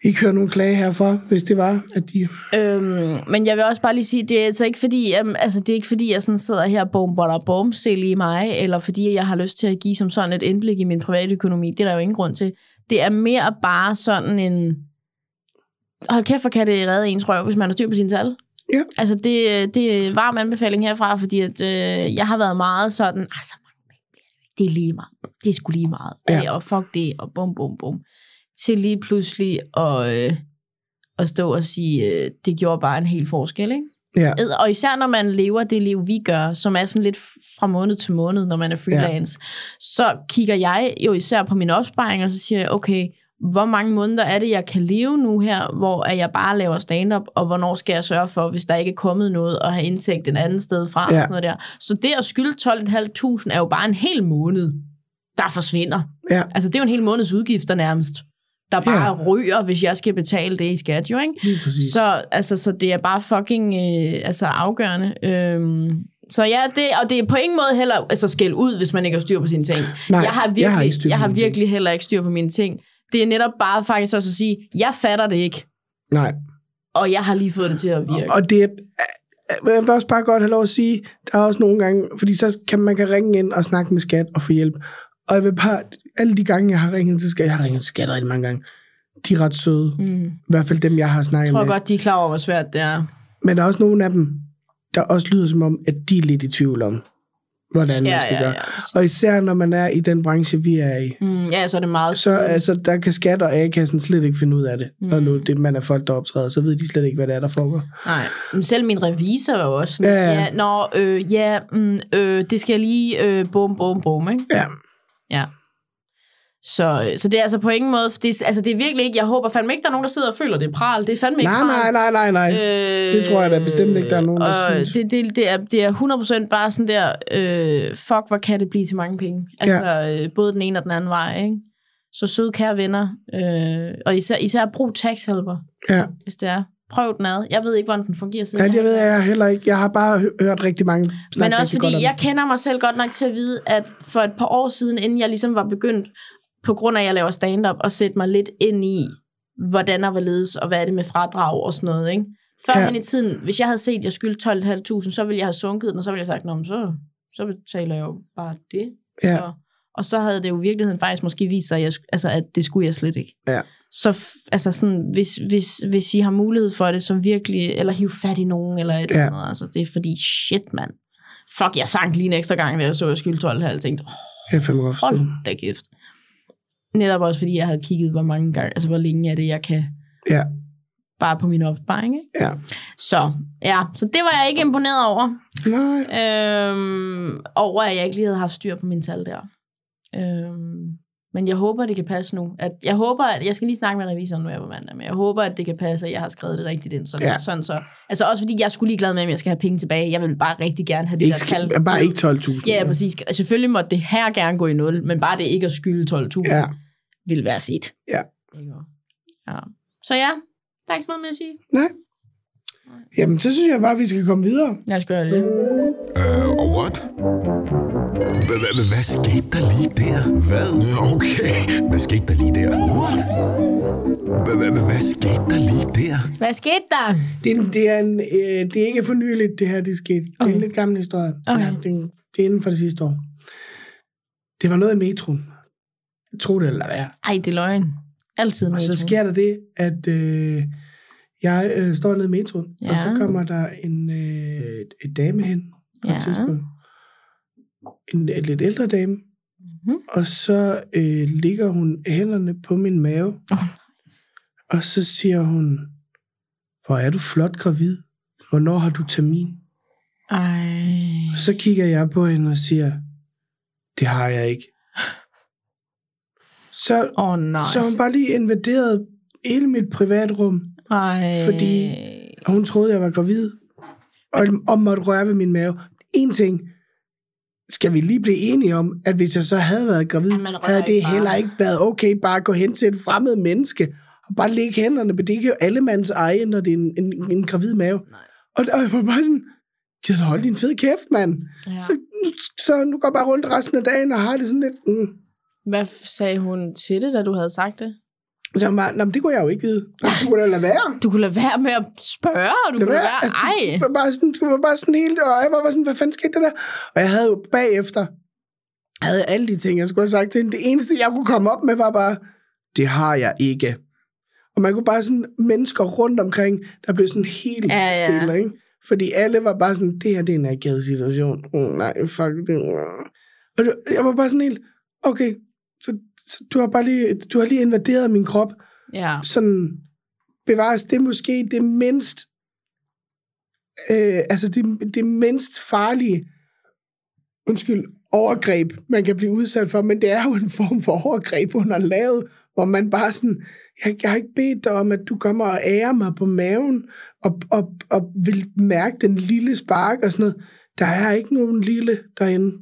ikke høre nogen klage herfra, hvis det var, at de... Øhm, men jeg vil også bare lige sige, det er altså ikke fordi, um, altså det er ikke fordi, jeg sådan sidder her bom, bom, bom, i mig, eller fordi jeg har lyst til at give som sådan et indblik i min private økonomi. Det er der jo ingen grund til. Det er mere bare sådan en... Hold kæft, for kan det redde ens røv, hvis man har styr på sine tal. Ja. Altså, det, det er varm anbefaling herfra, fordi at, øh, jeg har været meget sådan, altså, det er lige meget. Det er sgu lige meget. Ja. Og fuck det, og bum, bum, bum. Til lige pludselig at, øh, at stå og sige, øh, det gjorde bare en hel forskel, ikke? Ja, Og især når man lever det liv, vi gør, som er sådan lidt fra måned til måned, når man er freelance, ja. så kigger jeg jo især på min opsparing, og så siger jeg, okay, hvor mange måneder er det, jeg kan leve nu her, hvor at jeg bare laver stand-up, og hvornår skal jeg sørge for, hvis der ikke er kommet noget, og have indtægt en anden sted fra, Ja. og sådan noget der. Så det at skylde 12.500 er jo bare en hel måned, der forsvinder. ja, Altså, det er jo en hel måneds udgifter nærmest, der bare Ja. ryger, hvis jeg skal betale det i skat, jo, ikke? Så, altså, så det er bare fucking øh, altså afgørende. Øhm, så ja, det, og det er på ingen måde heller altså, skæld ud, hvis man ikke har styr på sine ting. Nej, jeg har virkelig, jeg har jeg har mine ting. virkelig heller ikke styr på mine ting. Det er netop bare faktisk også at sige, jeg fatter det ikke, Nej, og jeg har lige fået det til at virke. og det er... Men Jeg vil også bare godt have lov at sige, der er også nogle gange, fordi så kan man kan ringe ind og snakke med skat og få hjælp. Og jeg vil bare, alle de gange, jeg har ringet til skat, jeg har ringet til skat rigtig mange gange, de er ret søde. Mm. I hvert fald dem, jeg har snakket Jeg tror med. godt, de er klar over, hvor svært det er. Men der er også nogle af dem, der også lyder som om, at de er lidt i tvivl om, hvordan man Ja, skal ja, gøre. ja. Og især når man er i den branche, vi er i, Mm, ja, så er det meget... så altså, der kan skat og A-kassen slet ikke finde ud af det. Mm. Når nu det, man er folk, der optræder, så ved de slet ikke, hvad det er, der foregår. Nej, men selv min revisor var jo også sådan, Ja, ja, ja. ja nå, øh, ja, mm, øh, det skal jeg lige øh, bum, bum, bum, ikke? Ja, Ja. Så, så det er altså på ingen måde, det, altså det er virkelig ikke, jeg håber fandme ikke, der er nogen, der sidder og føler, det er pral. Det er fandme ikke nej, pral. nej, nej, nej, nej. Øh, Det tror jeg da bestemt ikke, der er nogen, der synes. Det, det, det, er, det er 100% bare sådan der, øh, fuck, hvor kan det blive til mange penge. Altså, ja. øh, både den ene og den anden vej, ikke? Så søde kære venner, øh, og især, især brug taxhelper, Ja, hvis det er. Prøv den ad. Jeg ved ikke, hvordan den fungerer siden. ja det ved jeg heller ikke. Jeg har bare hø- hørt rigtig mange men også fordi, jeg kender mig selv godt nok til at vide, at for et par år siden, inden jeg ligesom var begyndt, på grund af, at jeg laver stand-up, og sætte mig lidt ind i, hvordan og hvorledes, og hvad er det med fradrag og sådan noget, ikke? Før Ja. i tiden, hvis jeg havde set, at jeg skyldte 12.500, så ville jeg have sunket den, og så ville jeg have sagt, Nå, så, så betaler jeg jo bare det. Ja. Så, og så havde det jo i virkeligheden faktisk måske vist sig, at, jeg, altså, at det skulle jeg slet ikke. Ja. Så altså sådan, hvis, hvis, hvis I har mulighed for det, så virkelig, eller hiv fat i nogen, eller et Ja. eller andet, altså det er fordi, shit mand. Fuck, jeg sank lige en ekstra gang, da jeg så, at jeg skyldte 12 og tænkte, oh, Jeg fandme hold da kæft. Netop også fordi, jeg havde kigget, hvor mange gange, altså hvor længe er det, jeg kan, Ja, bare på min opsparing, ikke? ja. Så, ja, så det var jeg ikke imponeret over. Nej, Øhm, over at jeg ikke lige havde haft styr på mine tal der. Øhm, men jeg håber, det kan passe nu. At, jeg håber, at jeg skal lige snakke med revisoren nu her på mandag, men jeg håber, at det kan passe, at jeg har skrevet det rigtigt ind. Sådan, Ja. ja. sådan så, altså også fordi, jeg er sgu ligeglad med, om jeg skal have penge tilbage. Jeg vil bare rigtig gerne have det ikke, der tal. bare ikke 12.000. Ja, præcis. Altså, Selvfølgelig måtte det her gerne gå i nul, men bare det ikke at skylde 12.000 Ja, ville være fedt. Ja. Ja. Så ja, der er ikke noget mere at sige. nej. Jamen, så synes jeg bare, at vi skal komme videre. Jeg skal gøre det. Øh, og what? Hva- hva- hva- Hvad skete der lige der? Hvad? Okay. Hvad skete der lige der? What? Hva- hva- hva- Hvad skete der lige der? Hvad skete der? Det, er- det, er en, øh, det er ikke for nyligt, det her, det er sket. Det er en Okay. lidt gammel historie. Okay. Ja, det, er- det er inden for det sidste år. Det var noget i metroen. Tro det eller hvad. Ej, det er løgn. Altid Og så sker der det, at øh, jeg øh, står nede i metroen, ja. og så kommer der en øh, et dame hen på Ja. et tidspunkt. En, en lidt ældre dame. Mhm. Og så øh, ligger hun hænderne på min mave. Åh. Og så siger hun, hvor er du flot gravid. Hvornår har du termin? Ej. Og så kigger jeg på hende og siger, det har jeg ikke. [LAUGHS] Så, oh, nej. så hun bare lige invaderet hele mit privatrum, Ej. fordi- hun troede, jeg var gravid, og, og måtte røre ved min mave. En ting, skal vi lige blive enige om, at hvis jeg så havde været gravid, Ja, havde det bare. heller ikke været okay bare at gå hen til et fremmed menneske, og bare lægge hænderne, men det er jo alle mands eje, når det er en, en, en gravid mave. Nej. Og, og jeg var bare sådan, giv dig holde din fede kæft, mand. Ja. Så, så nu går jeg bare rundt resten af dagen og har det sådan lidt... Mm. Hvad sagde hun til det, da du havde sagt det? Så jeg bare, "Nå, men det kunne jeg jo ikke vide. Og Du kunne da lade være. Du kunne lade være med at spørge, og du Lad kunne lade være. Altså, Ej, det var bare sådan, det var bare sådan helt, og jeg var bare sådan, hvad fanden skete der der? Og jeg havde jo bagefter, havde alle de ting, jeg skulle have sagt til hende. Det eneste, jeg kunne komme op med, var bare, det har jeg ikke. Og man kunne bare sådan, mennesker rundt omkring, der blev sådan helt Ja, ja, ja. stille, ikke? Fordi alle var bare sådan, det her, det er en akavet situation. Oh, nej, fuck det. Og det- jeg var bare sådan helt, okay, så, så du har bare lige, du har lige invaderet min krop ja. sådan bevares det er måske det mindst øh, altså det, det mindst farlige undskyld, overgreb, man kan blive udsat for, men det er jo en form for overgreb, hun har lavet, hvor man bare sådan, jeg, jeg har ikke bedt dig om, at du kommer og ærer mig på maven, og, og, og vil mærke den lille spark og sådan noget. Der er ikke nogen lille derinde.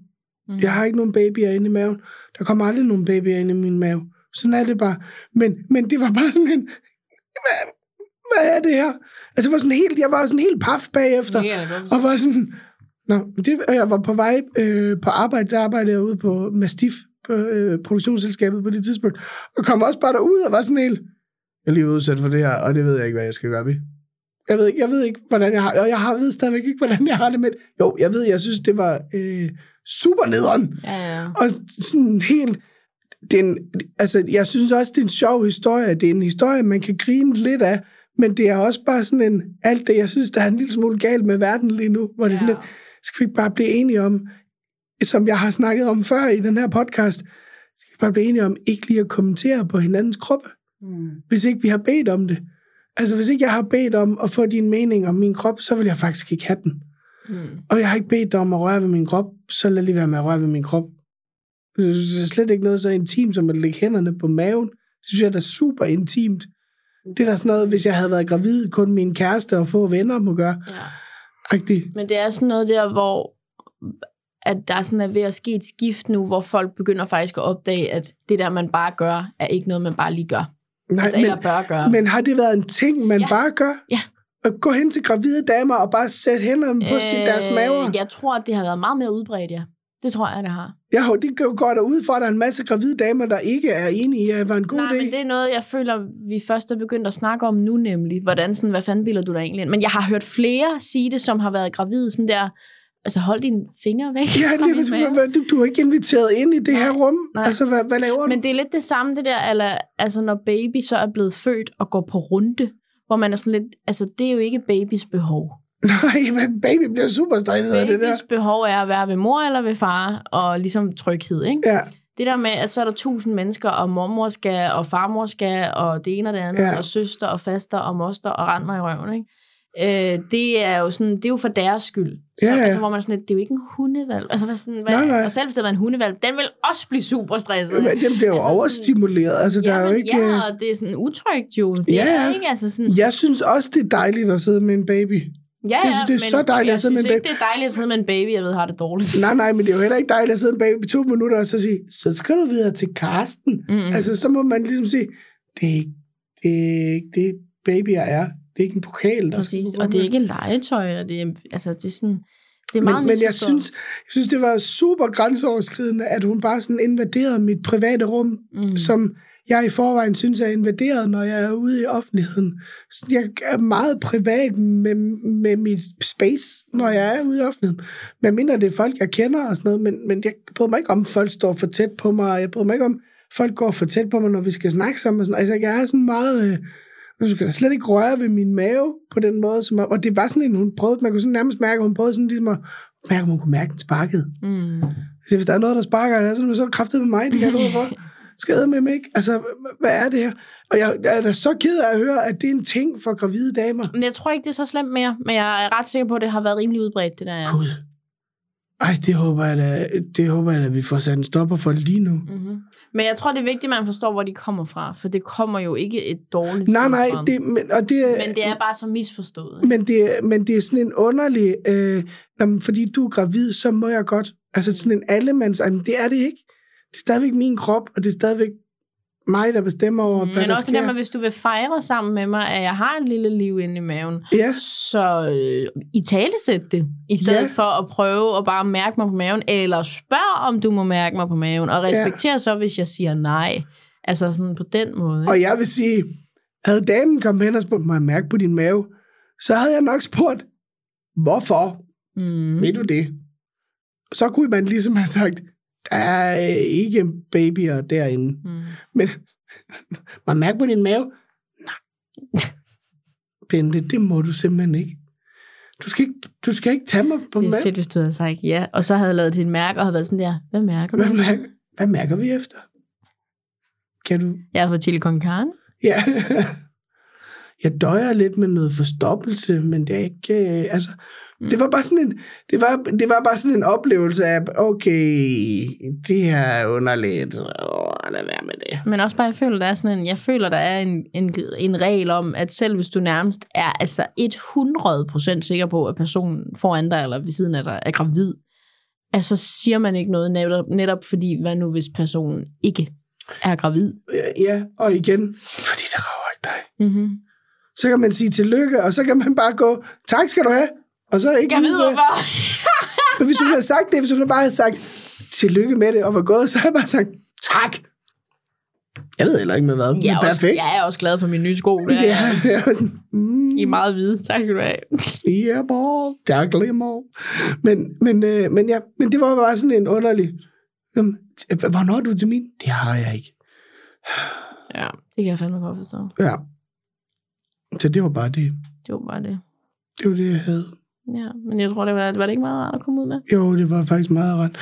Mm. Jeg har ikke nogen babyer inde i maven. Der kommer aldrig nogen babyer inde i min mave. Sådan er det bare. Men, men det var bare sådan en... Hvad, hvad er det her? Altså, det var sådan helt, jeg var sådan helt paf bagefter. Det forstå. Og var sådan... Nå, det, jeg var på vej øh, på arbejde, der arbejdede jeg ude på Mastiff, på øh, produktionsselskabet på det tidspunkt, og kom også bare derud og var sådan helt, jeg er lige udsat for det her, og det ved jeg ikke, hvad jeg skal gøre ved. Jeg ved, ikke- jeg ved ikke, hvordan jeg har og jeg har, ved stadigvæk ikke, hvordan jeg har det med det. Jo, jeg ved, jeg synes, det var øh, super nederen. Ja, ja. Og sådan helt... Det er en, altså, jeg synes også, det er en sjov historie. Det er en historie, man kan grine lidt af, men det er også bare sådan en... Alt det, jeg synes, der er en lille smule galt med verden lige nu, hvor det er sådan Ja. lidt, skal vi bare blive enige om, som jeg har snakket om før i den her podcast, skal vi bare blive enige om ikke lige at kommentere på hinandens kroppe, Mm. hvis ikke vi har bedt om det. Altså, hvis ikke jeg har bedt om at få din mening om min krop, så vil jeg faktisk ikke have den. Mm. Og jeg har ikke bedt dig om at røre ved min krop, så lad lige være med at røre ved min krop. Det er slet ikke noget så intimt som at lægge hænderne på maven. Det synes jeg er da super intimt. Det er da sådan noget, hvis jeg havde været gravid, kun min kæreste og få venner må gøre. Ja. Rigtigt. Men det er sådan noget der, hvor at der er sådan er ved at ske et skift nu, hvor folk begynder faktisk at opdage, at det der, man bare gør, er ikke noget, man bare lige gør. Nej, altså, men, bør gøre. men har det været en ting, man Ja. bare gør? Ja. At gå hen til gravide damer og bare sætte hænderne på øh, deres maver? Jeg tror, at det har været meget mere udbredt, ja. Det tror jeg, det har. Har- det går der ud for, at der er en masse gravide damer, der ikke er enige i, at det var en god Nej, idé. men det er noget, jeg føler, vi først er begyndt at snakke om nu nemlig. Hvordan sådan, hvad fanden bilder du dig egentlig ind? Men jeg har hørt flere sige det, som har været gravide sådan der, altså hold dine fingre væk Ja, det, mave. er, du, du er ikke inviteret ind i det Nej, her rum. nej. Altså, hvad, hvad laver du? Men det er lidt det samme, det der, eller, altså når baby så er blevet født og går på runde, hvor man er sådan lidt, altså det er jo ikke babys behov. [LAUGHS] Nej, men baby bliver super stresset af det der. Babys behov er at være ved mor eller ved far, og ligesom tryghed, ikke? Ja, Det der med, at så er der tusind mennesker, og mormor skal, og farmor skal, og det ene og det andet, Ja. og søster, og faster, og moster, og rend mig i røven, ikke? Øh, det er jo sådan, det er jo for deres skyld. Så, Ja, ja. Altså, hvor man er sådan det er jo ikke en hundevalg. Altså, hvad sådan, hvad, Nej, nej. Og selv hvis det var en hundevalg, den vil også blive super stresset. men den bliver jo Altså overstimuleret. Altså, der ja, er jo ikke... øh, ja, og det er sådan utrygt jo. Det Ja, er ja. ikke, altså sådan... Jeg synes også, det er dejligt at sidde med en baby. Ja, det- ja, det er så men dejligt jeg at sidde med en ikke, det er dejligt at sidde med en baby, jeg ved, har det dårligt. Nej, nej, men det er jo heller ikke dejligt at sidde med en baby i to minutter og så sige, så skal du videre til Karsten. Mm. Altså, så må man ligesom sige, det er ikke det, er ikke det babyer er. Det er ikke en pokal, der skal Præcis, gå og det er ikke legetøj, og det er, altså, det er sådan... Det er meget men, men jeg synes, jeg synes, det var super grænseoverskridende, at hun bare sådan invaderede mit private rum, Mm. som jeg i forvejen synes er invaderet, når jeg er ude i offentligheden. Så Jeg er meget privat med, med mit space, når jeg er ude i offentligheden. Men mindre det er folk, jeg kender og sådan noget, men, men jeg bryder mig ikke om, folk står for tæt på mig, jeg bryder mig ikke om, folk går for tæt på mig, når vi skal snakke sammen. Og sådan. Altså, jeg er sådan meget... Øh, du skal da slet ikke røre ved min mave på den måde. Som, om- og det var sådan en, hun prøvede, man kunne sådan nærmest mærke, hun prøvede sådan ligesom at mærke, om hun kunne mærke, den sparkede. Mm. Så hvis der er noget, der sparker, så er det- så er det kraftet med mig, det kan jeg for. Skal med mig ikke? Altså, hvad er det her? Og jeg, jeg er da så ked af at høre, at det er en ting for gravide damer. Men jeg tror ikke, det er så slemt mere, men jeg er ret sikker på, at det har været rimelig udbredt, det der. Gud. Ej, det håber jeg da, det håber jeg da, vi får sat en stopper for lige nu. Mm-hmm. Men jeg tror, det er vigtigt, at man forstår, hvor de kommer fra, for det kommer jo ikke et dårligt Nej, nej, fra. det, men, og det, Men det er bare så misforstået. men, det, men det er sådan en underlig, øh, nå, men fordi du er gravid, så må jeg godt. Altså sådan en allemands, ej, men det er det ikke. Det er stadigvæk min krop, og det er stadigvæk mig, der bestemmer over, hvad Men der også sker. det der med, hvis du vil fejre sammen med mig, at jeg har et lille liv inde i maven, Ja, så øh, i talesæt det, i stedet Ja. for at prøve at bare mærke mig på maven, eller spørg, om du må mærke mig på maven, og respekter ja. så, hvis jeg siger nej. Altså sådan på den måde. Ikke? Og jeg vil sige, havde damen kommet hen og spurgt mig, mærke på din mave, så havde jeg nok spurgt, hvorfor Mm. ved du det? Så kunne man ligesom have sagt, der er ikke babyer derinde. Mm. [LAUGHS] Men man mærke på din mave? Nej. [LAUGHS] Bente, det må du simpelthen ikke. Du skal ikke, du skal ikke tage mig på Det er maven. fedt, hvis du havde sagt ja, og så havde lavet dit mærke og havde været sådan der, hvad mærker du? Hvad mærker, hvad mærker vi efter? Kan du... Jeg har fået chili con carne. Ja. [LAUGHS] Jeg døjer lidt med noget forstoppelse, men det er ikke... øh, Altså, det var bare sådan en, det var, det var bare sådan en oplevelse af, okay, det her er underligt. Åh, lad være med det. Men også bare, jeg føler, der er sådan en, jeg føler, der er en, en, en regel om, at selv hvis du nærmest er altså 100% sikker på, at personen foran dig eller ved siden af dig er gravid, altså siger man ikke noget netop, netop fordi, hvad nu hvis personen ikke er gravid? Ja, og igen, fordi det rager ikke dig. Mm-hmm. Så kan man sige tillykke, og så kan man bare gå, tak skal du have, og så ikke Jeg ved hvorfor. [LAUGHS] Men hvis du havde sagt det, hvis du bare havde sagt, tillykke med det, og var gået, så havde jeg bare sagt, tak. Jeg ved heller ikke med hvad, Jeg er, også, perfekt. jeg er også glad for min nye sko. Det er, Ja, [LAUGHS] sådan, mm, I er meget hvide. Tak skal du have. yeah, ball, tak lige mor. Men, men, øh, men, ja, men det var bare sådan en underlig, Jamen, hvornår er du til min? Det har jeg ikke. Ja, det kan jeg fandme godt forstå. Ja. Så det var bare det. Det var bare det. Det var det, jeg havde. Ja, men jeg tror, det var, var det ikke meget rart at komme ud med? Jo, det var faktisk meget ret.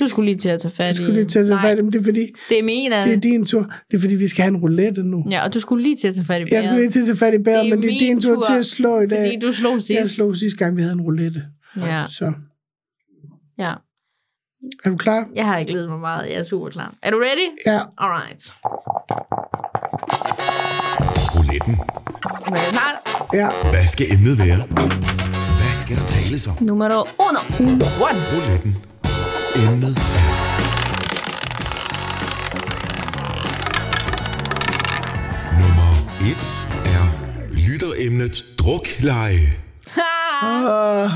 Du skulle lige til at tage fat Jeg i... skulle lige til at tage Nej, fat i dem. Det er fordi, det er min det er din tur. Det er fordi, vi skal have en roulette nu. Ja, og du skulle lige til at tage fat i Jeg bæret. skulle lige til at tage fat i bæret, Det er men det er din tur tur, til at slå i dag. Fordi du slog sidst. Jeg slog sidste gang, vi havde en roulette. Ja, Så ja. er du klar? Jeg har ikke glædet mig meget. Jeg er super klar. Er du ready? Ja. Alright. Rouletten. Men er du klar? Ja. Hvad skal emnet være? Skal der tales om? Numero uno. One. Rouletten. Emnet er... Nummer 1 er lytteremnet drukleje. Åh,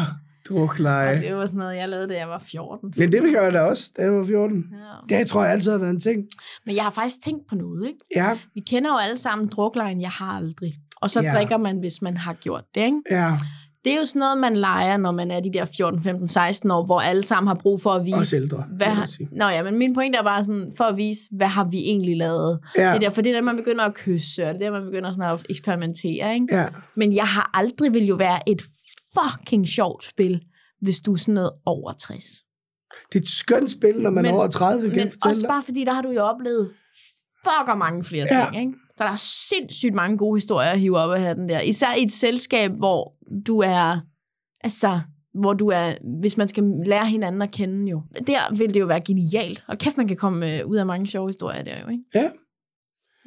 drukleje. Det var sådan noget, jeg lavede, da jeg var 14. Men det vil jeg da også, da jeg var 14. Ja. Det tror jeg altid har været en ting. Men jeg har faktisk tænkt på noget, ikke? Ja, Vi kender jo alle sammen druklejen, jeg har aldrig. Og så ja. drikker man, hvis man har gjort det, ikke? ja. Det er jo sådan noget, man leger, når man er de der 14, 15, 16 år, hvor alle sammen har brug for at vise... Også ældre, Hvad har... Nå ja, men min pointe er bare sådan, for at vise, hvad har vi egentlig lavet? Ja, Det er derfor, det er der, man begynder at kysse, og det er der, man begynder sådan at eksperimentere, ikke? ja. Men jeg har aldrig vil jo være et fucking sjovt spil, hvis du er sådan noget over 60. Det er et skønt spil, når man Men- er over 30, kan Men også dig. bare fordi, der har du jo oplevet fucker mange flere Ja. ting, ikke? Så der er sindssygt mange gode historier at hive op af den der. Især i et selskab, hvor du er, altså, hvor du er, hvis man skal lære hinanden at kende jo. Der vil det jo være genialt. Og kæft, man kan komme øh, ud af mange sjove historier der jo, ikke? Ja.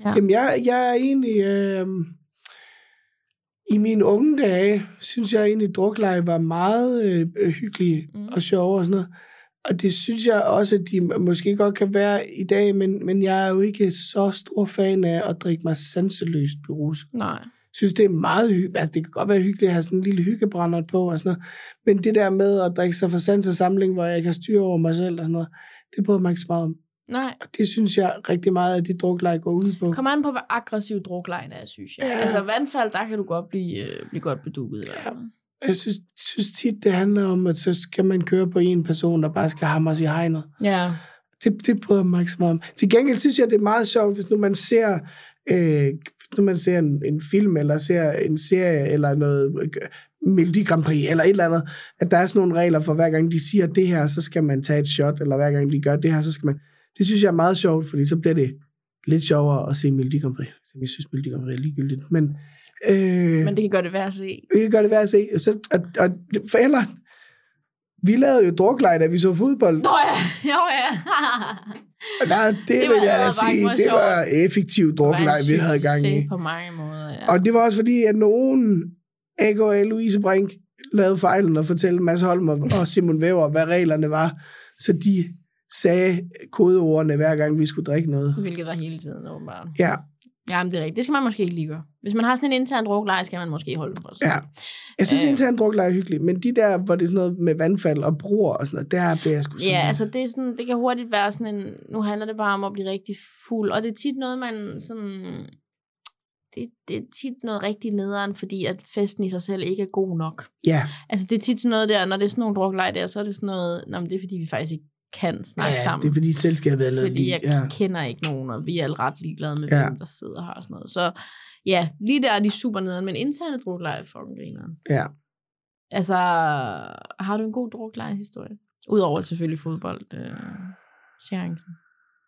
Ja. Jamen, jeg, jeg er egentlig... Øh, I mine unge dage, synes jeg egentlig, at drukleje var meget øh, øh, hyggelig Mm. og sjov og sådan noget. Og det synes jeg også, at de måske godt kan være i dag, men, men jeg er jo ikke så stor fan af at drikke mig sanseløst beruset. Nej. Synes, det er meget hyggeligt. Altså, det kan godt være hyggeligt at have sådan en lille hyggebrænder på og sådan noget. Men det der med at drikke sig for sans og samling, hvor jeg ikke har styr over mig selv og sådan noget, det bryder mig ikke så meget om. Nej. Og det synes jeg rigtig meget, at det drukleje går ud på. Kom an på, hvor aggressiv druklejen er, synes jeg. Ja. Altså vandfald, der kan du godt blive, øh, blive godt bedukket. Ja. Jeg synes, synes tit, det handler om, at så skal man køre på en person, der bare skal hamres i hegnet. ja. Det, det bryder mig ikke så meget om. Til gengæld synes jeg, det er meget sjovt, hvis nu man ser, øh, hvis nu man ser en, en film, eller ser en serie, eller noget øh, Melodi Grand Prix, eller et eller andet, at der er sådan nogle regler for, hver gang de siger det her, så skal man tage et shot, eller hver gang de gør det her, så skal man... Det synes jeg er meget sjovt, fordi så bliver det lidt sjovere at se Melodi Grand Prix. Jeg synes, Melodi Grand Prix er ligegyldigt. Men, øh, Men det kan gøre det værd at se. vi kan gøre det værd at se. Så, og, og for ellers, vi lavede jo drukleje, da vi så fodbold. Nå ja, jo ja. Og der, det, det Det vil jeg da sige, det sjovt. var effektiv drukleje, vi havde gang i. på mange måder, ja. Og det var også fordi, at nogen, A.K.A. Louise Brink, lavede fejlen og fortalte Mads Holm og og Simon Væver, hvad reglerne var. Så de sagde kodeordene, hver gang vi skulle drikke noget. Hvilket var hele tiden, åbenbart. Ja, Ja, men det er rigtigt. Det skal man måske ikke lige gøre. Hvis man har sådan en intern druklejr, skal man måske holde den for sig. Ja. Jeg synes, Øh. intern drukleje er hyggeligt, men de der, hvor det er sådan noget med vandfald og broer og sådan noget, der bliver jeg sgu sådan... Ja, altså det, er sådan, det kan hurtigt være sådan en, nu handler det bare om at blive rigtig fuld, og det er tit noget, man sådan, det, det er tit noget rigtig nederen, fordi at festen i sig selv ikke er god nok. Ja, Altså det er tit sådan noget der, når det er sådan nogle drukleje der, så er det sådan noget, nå, men det er fordi, vi faktisk ikke kan snakke ja sammen. det er fordi selskabet er noget fordi jeg ja. kender ikke nogen, og vi er alle ret ligeglade med, Ja. hvem der sidder her og sådan noget. Så ja, lige der er de super nederen, men interne drukleje er fucking grineren. ja. Altså, har du en god drukleje-historie? Udover selvfølgelig fodbold, øh, seancen.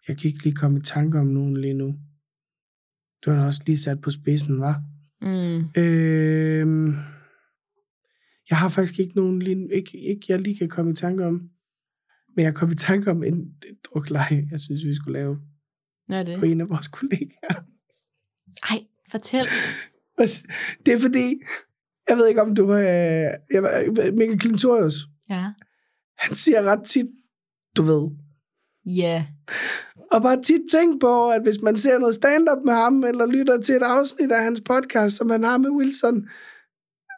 Jeg kan ikke lige komme i tanke om nogen lige nu. Du har da også lige sat på spidsen, var? Mm. Øhm, jeg har faktisk ikke nogen lige, ikke, ikke jeg lige kan komme i tanke om. Men jeg kom i tanke om en drukleje, jeg synes, vi skulle lave er det? på en af vores kollegaer. Ej, fortæl. Det er fordi, jeg ved ikke om du har... Jeg, ved- Mikkel Klintorius, Ja. han siger ret tit, du ved. Ja. Og bare tit tænk på, at hvis man ser noget stand-up med ham, eller lytter til et afsnit af hans podcast, som han har med Wilson,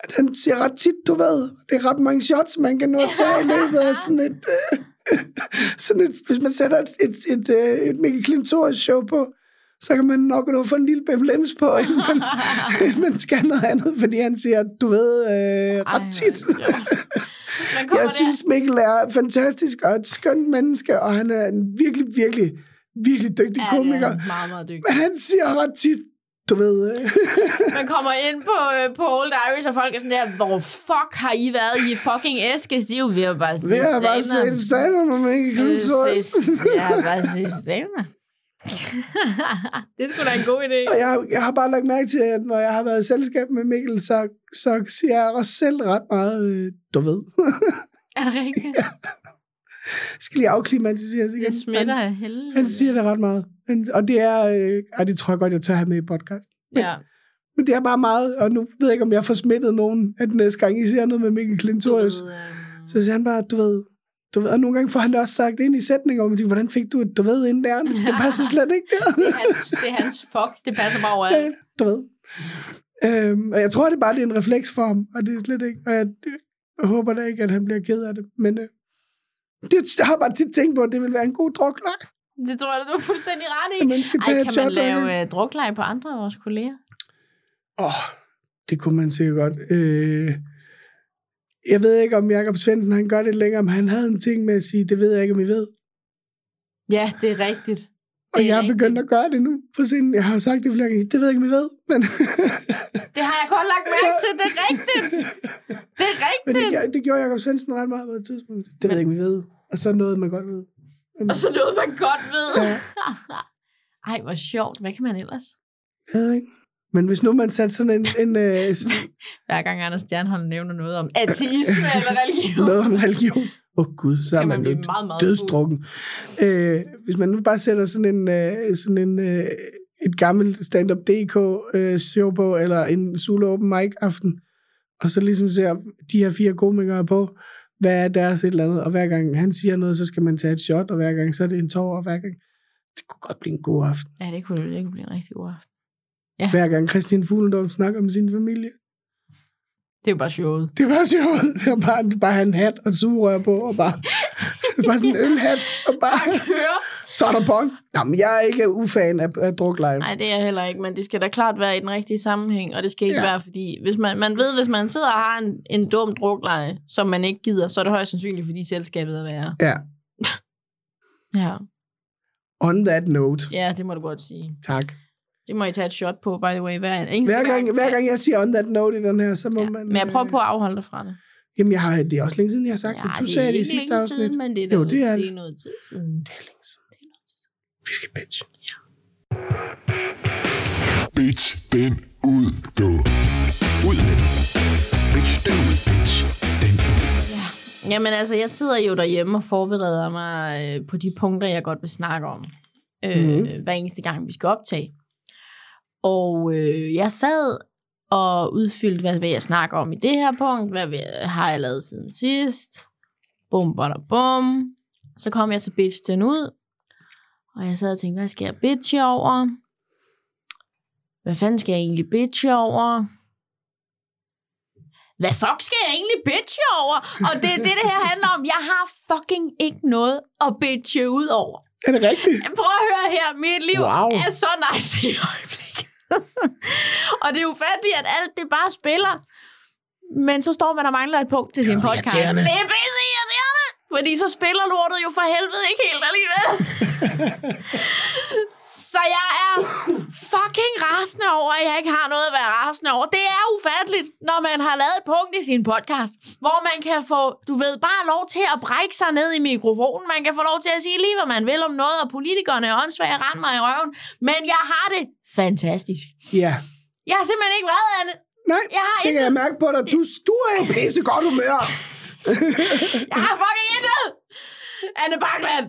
at han siger ret tit, du ved, det er ret mange shots, man kan nå at tage i løbet af sådan et... Øh, [LAUGHS] sådan et hvis man sætter et, et, et, øh, et Mikkel Klintorius show på, så kan man nok nå få en lille bemlems på, inden man, [LAUGHS] inden man skal noget andet, fordi han siger, du ved, øh, ret tit. Kommer [LAUGHS] Jeg der. synes, Mikkel er fantastisk og et skønt menneske, og han er en virkelig, virkelig, virkelig dygtig ja, komiker. er meget, meget dygtig. Men han siger ret tit, du ved... Øh, [LAUGHS] Man kommer ind på, øh, på Old Irish, og folk er sådan der, hvor fuck har I været i fucking æske? De er jo ved at bare det er bare stand-up. set stand med Mikkel Klintorius. Ja, bare sige stemmer. det er sgu da en god idé. Og jeg, jeg har bare lagt mærke til, at når jeg har været i selskab med Mikkel, så, så siger jeg også selv ret meget, øh, du ved. Er det rigtigt? [LAUGHS] skal lige afklimatiseres igen. Det smitter Han, helvede. han siger det ret meget. Han, og det er, øh, og det tror jeg godt, jeg tør have med i podcast. Ja. Men det er bare meget, og nu ved jeg ikke, om jeg får smittet nogen, at næste gang I ser noget med Mikkel Klintorius, øhm, så siger han bare, du ved, du ved, og nogle gange får han det også sagt ind i sætninger, og man tænker, hvordan fik du et, du ved, inden der? Det [LAUGHS] passer slet ikke der. det, er hans, det er hans fuck. Det passer bare Ja, overalt. du ved. Øhm, og jeg tror, det er bare det er en refleks for ham, og det er slet ikke, og jeg, jeg håber da ikke, at han bliver ked af det, men øh, det, jeg har bare tit tænkt på, at det vil være en god drukleg, Det tror jeg, du er fuldstændig ret i. man skal tage Ej, kan man lave øh, drukleje på andre af vores kolleger? Åh, oh, det kunne man sikkert godt. Øh, jeg ved ikke, om Jakob Svendsen han gør det længere, men han havde en ting med at sige, det ved jeg ikke, om I ved. Ja, det er rigtigt. Og Det er jeg er rigtigt. begyndt at gøre det nu på scenen. Jeg har jo sagt det flere gange. Det ved jeg ikke, om I ved. Men, [LAUGHS] Det har jeg godt lagt mærke til. Det er rigtigt. Det er men det, rigtigt. det, gjorde Jakob Svendsen ret meget på et tidspunkt. Det ved jeg ikke, om I ved. Og så noget, man godt ved. Og så noget, man godt ved. Ja. [LAUGHS] Ej, hvor sjovt. Hvad kan man ellers? Jeg ved ikke. Men hvis nu man satte sådan en, en øh, [LAUGHS] sådan Hver gang Anders Stjernholm nævner noget om ateisme [LAUGHS] eller religion. noget om religion. Åh oh, gud, så er man, man blive meget, meget dødsdrukken. Øh, hvis man nu bare sætter sådan en, øh, sådan en øh, et gammelt stand-up DK øh, show på, eller en Zulu Open Mic aften, og så ligesom ser de her fire komikere på, hvad er deres et eller andet, og hver gang han siger noget, så skal man tage et shot, og hver gang så er det en tår, og hver gang, det kunne godt blive en god aften. Ja, det kunne, det kunne blive en rigtig god aften. Hver gang Christian Fuglendorf snakker om sin familie. Det er jo bare sjovt. Det var sjovt. Det var bare, bare en hat og et sugerør på, og bare, [LAUGHS] bare sådan en ølhat, og bare, Høre. Så er der bong. Jamen, jeg er ikke ufan af, af drukleje. Nej, det er jeg heller ikke, men det skal da klart være i den rigtige sammenhæng, og det skal ikke Ja. være, fordi hvis man, man ved, hvis man sidder og har en, en dum drukleje, som man ikke gider, så er det højst sandsynligt, fordi selskabet er værre. Ja. [LAUGHS] Ja. On that note. ja, det må du godt sige. Tak. Det må I tage et shot på, by the way, hver Hver gang, hver gang jeg siger on that note i den her, så må Ja. man... Men jeg prøver øh, på at afholde dig fra det. Jamen, jeg har, det er også længe siden, jeg har sagt ja, det. Du det sagde det i sidste afsnit. Siden, men det er, Jo, noget, det er det det. er noget tid siden. Det er længe siden. Vi skal bitch. Bitch den ud, du. Ud med den. Bitch den ud, bitch. Den ud. Jamen altså, jeg sidder jo derhjemme og forbereder mig øh, på de punkter, jeg godt vil snakke om. Øh, Mhm. Hver eneste gang, vi skal optage. Og øh, jeg sad og udfyldte, hvad vil jeg snakke om i det her punkt? Hvad vil, har jeg lavet siden sidst? Bum, bada, bum. Så kom jeg til bitch den ud. Og jeg sad og tænkte, hvad skal jeg bitche over? Hvad fanden skal jeg egentlig bitche over? Hvad fuck skal jeg egentlig bitche over? Og det er det, det her handler om. Jeg har fucking ikke noget at bitche ud over. Er det rigtigt? Prøv at høre her. Mit liv Wow. er så nice i øjeblikket. [LAUGHS] og det er ufatteligt, at alt det bare spiller. Men så står man og mangler et punkt til sin podcast. Det er pisse. Fordi så spiller lortet jo for helvede ikke helt alligevel. [LAUGHS] så jeg er fucking rasende over, at jeg ikke har noget at være rasende over. Det er ufatteligt, når man har lavet et punkt i sin podcast, hvor man kan få, du ved, bare lov til at brække sig ned i mikrofonen. Man kan få lov til at sige lige, hvad man vil om noget, og politikerne er åndssvage rende mig i røven. Men jeg har det fantastisk. Ja. Jeg har simpelthen ikke været, Anne. Nej, Jeg har det kan jeg intet. mærke på dig. Du, du er i pisse godt humør. [LAUGHS] [LAUGHS] Jeg har fucking intet. Anne Bakland.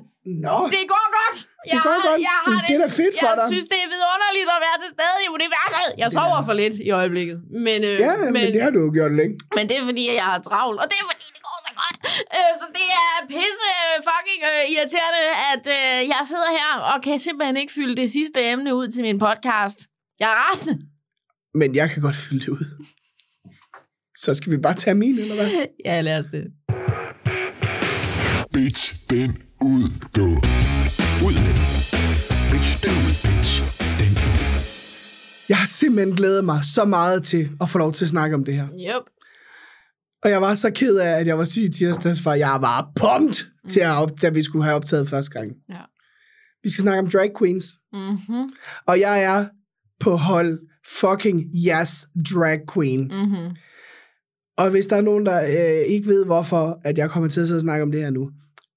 Nå, Det går godt. Jeg går har, godt. Jeg har Det er da fedt for jeg dig. synes, det er vidunderligt at være til stede i universet. Jeg sover for lidt i øjeblikket. Men, øh, ja, men, men det har du jo gjort længe. men det er fordi, jeg har travlt. Og det er fordi, det går så godt. Øh, så det er pisse øh, fucking øh, irriterende, at øh, jeg sidder her og kan simpelthen ikke fylde det sidste emne ud til min podcast. Jeg er rasende. Men jeg kan godt fylde det ud. Så skal vi bare tage min, eller hvad? [LAUGHS] Ja, lad os det. Bitch den ud, du. Ud med den. Bitch den ud, bitch den ud. Jeg har simpelthen glædet mig så meget til at få lov til at snakke om det her. Yep. Og jeg var så ked af, at jeg var syg i tirsdags, for jeg var pumped, mm. til at op, da vi skulle have optaget første gang. Ja. Vi skal snakke om drag queens. Mm-hmm. Og jeg er på hold fucking yes drag queen. Mm-hmm. Og hvis der er nogen, der øh, ikke ved, hvorfor at jeg kommer til at sidde og snakke om det her nu.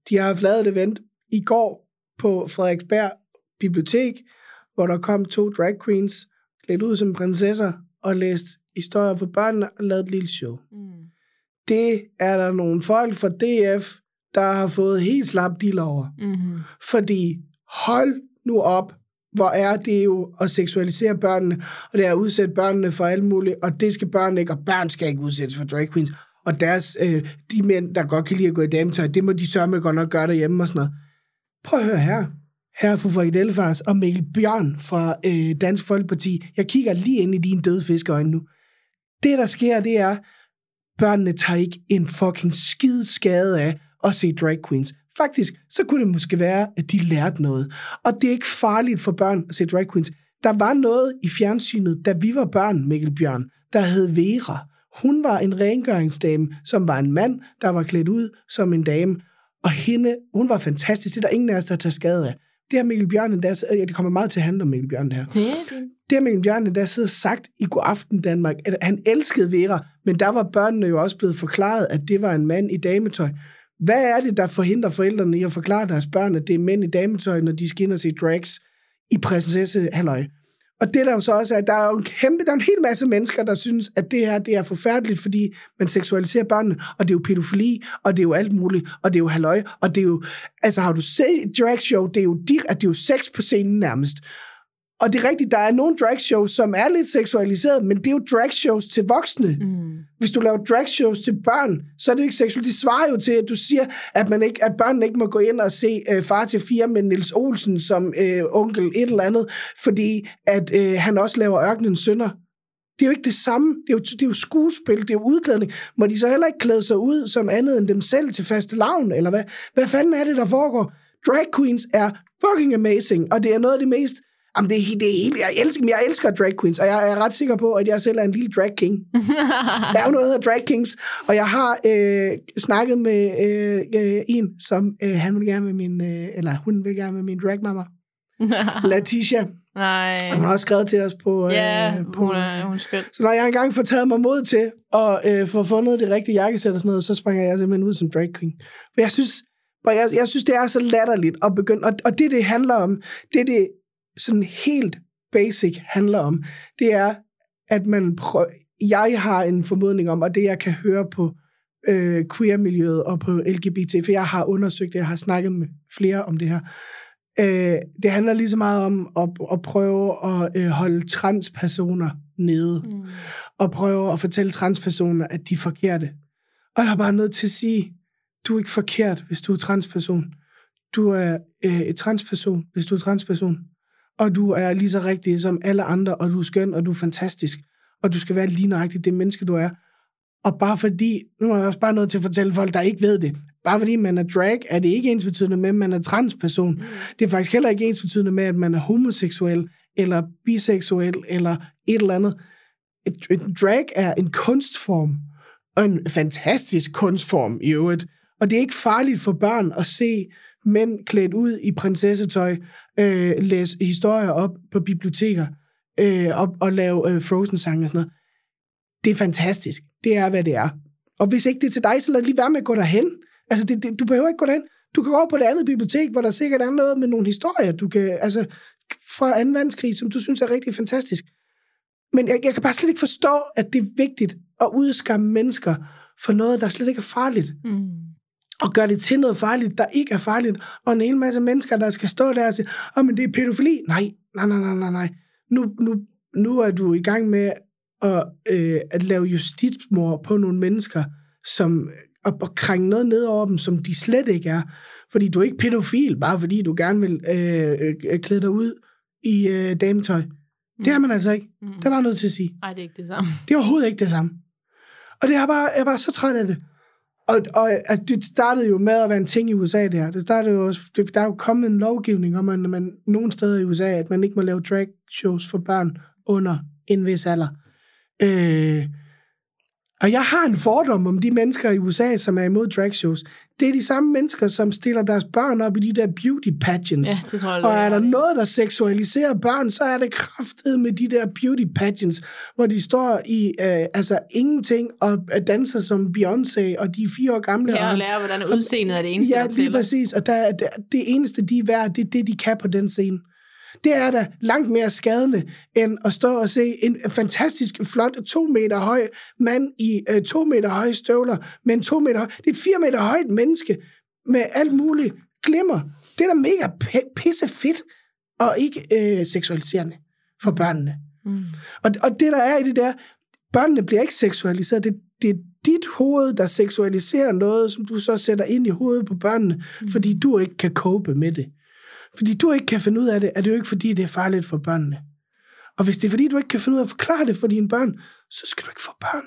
De har haft lavet et event i går på Frederiksberg Bibliotek, hvor der kom to drag queens, lidt ud som prinsesser, og læst historier for børnene og lavet et lille show. Mm. Det er der nogle folk fra DF, der har fået helt slap deal over. Mm-hmm. Fordi hold nu op, hvor er det jo at seksualisere børnene, og det er at udsætte børnene for alt muligt, og det skal børn ikke, og børn skal ikke udsættes for drag queens. Og deres, øh, de mænd, der godt kan lide at gå i dametøj, det må de sørge med godt nok gøre derhjemme og sådan noget. Prøv at høre her. Her er fru Frederik og Mikkel Bjørn fra øh, Dansk Folkeparti. Jeg kigger lige ind i dine døde fiskeøjne nu. Det, der sker, det er, børnene tager ikke en fucking skid skade af at se drag queens. Faktisk, så kunne det måske være, at de lærte noget. Og det er ikke farligt for børn at se drag queens. Der var noget i fjernsynet, da vi var børn, Mikkel Bjørn, der hed Vera. Hun var en rengøringsdame, som var en mand, der var klædt ud som en dame. Og hende, hun var fantastisk. Det er der ingen af os, der tager skade af. Det har Mikkel Bjørn endda, ja, det kommer meget til at handle om Mikkel Bjørn det her. Det er det. Det har Mikkel Bjørn endda siddet og sagt i God Aften Danmark, at han elskede Vera, men der var børnene jo også blevet forklaret, at det var en mand i dametøj. Hvad er det, der forhindrer forældrene i at forklare deres børn, at det er mænd i dametøj, når de skal ind og se drags i prinsesse halløj? Og det der jo så også er, der er jo en kæmpe, der er en hel masse mennesker, der synes, at det her det er forfærdeligt, fordi man seksualiserer børnene, og det er jo pædofili, og det er jo alt muligt, og det er jo halløj, og det er jo, altså har du set drag show, det er jo, det er jo sex på scenen nærmest. Og det er rigtigt, der er nogle dragshows, som er lidt seksualiseret, men det er jo dragshows til voksne. Mm. Hvis du laver dragshows til børn, så er det jo ikke seksuelt. Det svarer jo til, at du siger, at, man ikke, at børnene ikke må gå ind og se øh, Far til fire med Nils Olsen som øh, onkel et eller andet, fordi at øh, han også laver ørkenens sønder. Det er jo ikke det samme. Det er jo, det er jo skuespil, det er jo udklædning. Må de så heller ikke klæde sig ud som andet end dem selv til faste lavn, eller hvad? Hvad fanden er det, der foregår? Drag queens er fucking amazing, og det er noget af det mest Jamen, det det er helt, jeg, elsker, jeg elsker drag queens, og jeg er ret sikker på, at jeg selv er en lille drag king. [LAUGHS] Der er jo noget, der hedder drag kings, og jeg har øh, snakket med øh, øh, en, som øh, han vil gerne med min, øh, eller hun vil gerne med min drag mama, [LAUGHS] Letitia. Nej. Hun har også skrevet til os på... Øh, Ja, på hun er, hun er skøn. så når jeg engang får taget mig mod til at øh, få fundet det rigtige jakkesæt og sådan noget, så springer jeg simpelthen ud som drag queen. For jeg synes, for jeg, jeg synes det er så latterligt at begynde, og, og det det handler om, det det sådan helt basic handler om, det er, at man prøver, jeg har en formodning om, og det jeg kan høre på øh, queer-miljøet og på LGBT, for jeg har undersøgt det, jeg har snakket med flere om det her, øh, det handler lige så meget om at, at prøve at øh, holde transpersoner nede, Mm. og prøve at fortælle transpersoner, at de er forkerte. Og der er bare nødt til at sige, du er ikke forkert, hvis du er transperson. Du er øh, et transperson, hvis du er transperson. Og du er lige så rigtig som alle andre, og du er skøn, og du er fantastisk, og du skal være lige nøjagtigt det menneske, du er. Og bare fordi, nu er jeg også bare nødt til at fortælle folk, der ikke ved det, bare fordi man er drag, er det ikke ens betydende med, at man er transperson. Mm. Det er faktisk heller ikke ens betydende med, at man er homoseksuel, eller biseksuel, eller et eller andet. Et, et drag er en kunstform, og en fantastisk kunstform i øvrigt. Og det er ikke farligt for børn at se mænd klædt ud i prinsessetøj, øh, læse historier op på biblioteker, øh, og, og lave øh, Frozen-sange og sådan noget. Det er fantastisk. Det er, hvad det er. Og hvis ikke det er til dig, så lad lige være med at gå derhen. Altså, det, det, du behøver ikke gå derhen. Du kan gå over på det andet bibliotek, hvor der sikkert er noget med nogle historier, du kan, altså, fra 2. verdenskrig, som du synes er rigtig fantastisk. Men jeg, jeg kan bare slet ikke forstå, at det er vigtigt at udskamme mennesker for noget, der slet ikke er farligt. Mm. Og gøre det til noget farligt, der ikke er farligt. Og en hel masse mennesker, der skal stå der og sige, åh, oh, men det er pædofili. Nej, nej, nej, nej, nej, nej. Nu, nu, nu er du i gang med at, øh, at lave justitsmord på nogle mennesker, som og, og krænge noget ned over dem, som de slet ikke er. Fordi du er ikke pædofil, bare fordi du gerne vil øh, øh, klæde dig ud i øh, dametøj. Mm. Det er man altså ikke. Mm. Det er bare nødt til at sige. Nej, det er ikke det samme. Det er overhovedet ikke det samme. Og det er bare, jeg er bare så træt af det. Og, og altså, det startede jo med at være en ting i USA, det her. Det startede jo det, der er jo kommet en lovgivning om, at man nogle steder i USA, at man ikke må lave drag shows for børn under en vis alder. Øh, og jeg har en fordom om de mennesker i USA, som er imod drag shows. Det er de samme mennesker, som stiller deres børn op i de der beauty pageants. Ja, det tror jeg, Og er der noget, der seksualiserer børn, så er det kraftet med de der beauty pageants, hvor de står i øh, altså ingenting og øh, danser som Beyoncé, og de er fire år gamle. Ja, og, og lære, hvordan udseendet er det eneste, ja, lige præcis. Og der, der, det eneste, de er værd, det er det, de kan på den scene. Det er da langt mere skadende, end at stå og se en fantastisk flot to meter høj mand i øh, to meter høje støvler, med en to meter høj. Det er et fire meter højt menneske med alt muligt glimmer. Det er da mega p- pisse fedt, og ikke øh, seksualiserende for børnene. Mm. Og, og det, der er i det der, børnene bliver ikke seksualiseret. Det, det er dit hoved, der seksualiserer noget, som du så sætter ind i hovedet på børnene, mm. fordi du ikke kan cope med det. Fordi du ikke kan finde ud af det, er det jo ikke, fordi det er farligt for børnene. Og hvis det er, fordi du ikke kan finde ud af at forklare det for dine børn, så skal du ikke få børn.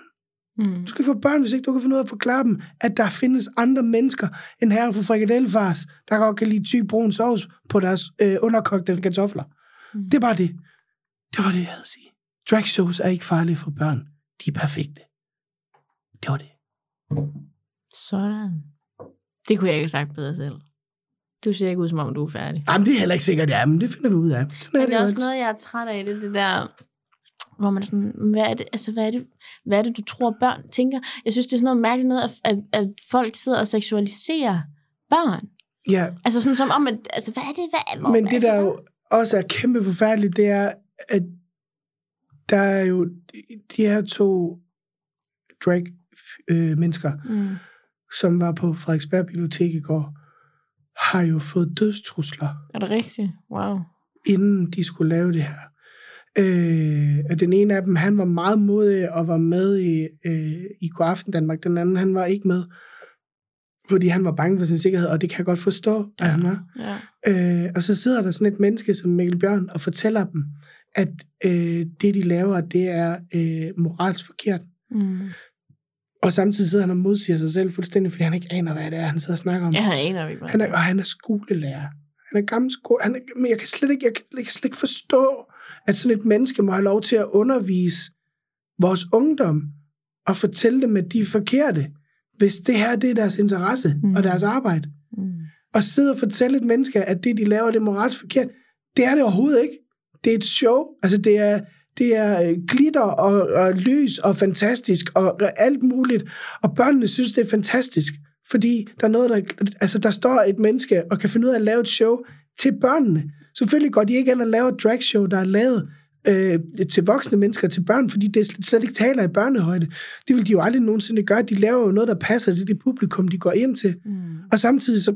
Mm. Du skal få børn, hvis ikke du kan finde ud af at forklare dem, at der findes andre mennesker end her for frikadellefars, der godt kan lide tyk brun sovs på deres øh, underkogte kartofler. Mm. Det er bare det. Det var det, jeg havde at sige. Drag shows er ikke farlige for børn. De er perfekte. Det var det. Sådan. Det kunne jeg ikke have sagt bedre selv. Du ser ikke ud, som om du er færdig. Jamen, det er heller ikke sikkert, ja, men det finder vi ud af. Sådan er det er også noget, jeg er træt af, det, det der, hvor man er sådan, hvad er det, altså, hvad er det, hvad er det, du tror, børn tænker? Jeg synes, det er sådan noget mærkeligt noget, at, at, at folk sidder og seksualiserer børn. Ja, Altså sådan som om, at, altså, hvad er det, hvad hvor, men det altså, der jo også er kæmpe forfærdeligt, det er, at der er jo de her to drag øh, mennesker, Mm. som var på Frederiksberg Bibliotek i går, har jo fået dødstrusler, Er det rigtigt? Wow. inden de skulle lave det her. Øh, og den ene af dem, han var meget modig og var med i, øh, i God Aften Danmark. Den anden, han var ikke med, fordi han var bange for sin sikkerhed, og det kan jeg godt forstå, at han var. Ja. Øh, og så sidder der sådan et menneske som Mikkel Bjørn og fortæller dem, at øh, det, de laver, det er øh, moralsk forkert. Mm. Og samtidig sidder han og modsiger sig selv fuldstændig, fordi han ikke aner, hvad det er, han sidder og snakker om. Ja, han aner ikke, Han er, og han er skolelærer. Han er gammel skole. Han er, men jeg kan, slet ikke, jeg, kan, jeg kan slet ikke forstå, at sådan et menneske må have lov til at undervise vores ungdom og fortælle dem, at de er forkerte, hvis det her det er deres interesse mm. og deres arbejde. Mm. Og sidde og fortælle et menneske, at det, de laver, det er moralsk forkert. Det er det overhovedet ikke. Det er et show. Altså, det er, det er øh, glitter og, og lys og fantastisk og alt muligt. Og børnene synes, det er fantastisk. Fordi der er noget, der... Altså, der står et menneske og kan finde ud af at lave et show til børnene. Selvfølgelig går de ikke ind og laver et dragshow, der er lavet øh, til voksne mennesker, til børn, fordi det slet- slet ikke taler i børnehøjde. Det vil de jo aldrig nogensinde gøre. De laver jo noget, der passer til det publikum, de går ind til. Mm. Og samtidig så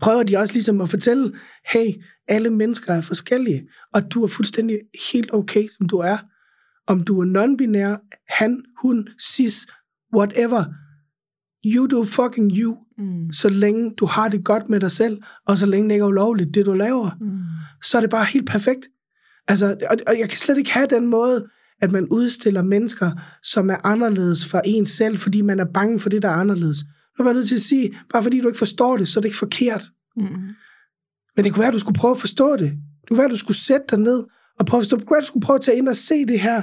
prøver de også ligesom at fortælle, hey, alle mennesker er forskellige, og du er fuldstændig helt okay, som du er. Om du er non-binær, han, hun, cis, whatever, you do fucking you, Mm. så længe du har det godt med dig selv, og så længe det ikke er ulovligt, det du laver. Mm. så er det bare helt perfekt. Altså, og, og jeg kan slet ikke have den måde, at man udstiller mennesker, som er anderledes fra en selv, fordi man er bange for det, der er anderledes. Nu er jeg nødt til at sige, bare fordi du ikke forstår det, så er det ikke forkert. Mm. Men det kunne være, at du skulle prøve at forstå det. Det kunne være, at du skulle sætte dig ned og prøve at forstå. Det kunne være, at du skulle prøve at tage ind og se det her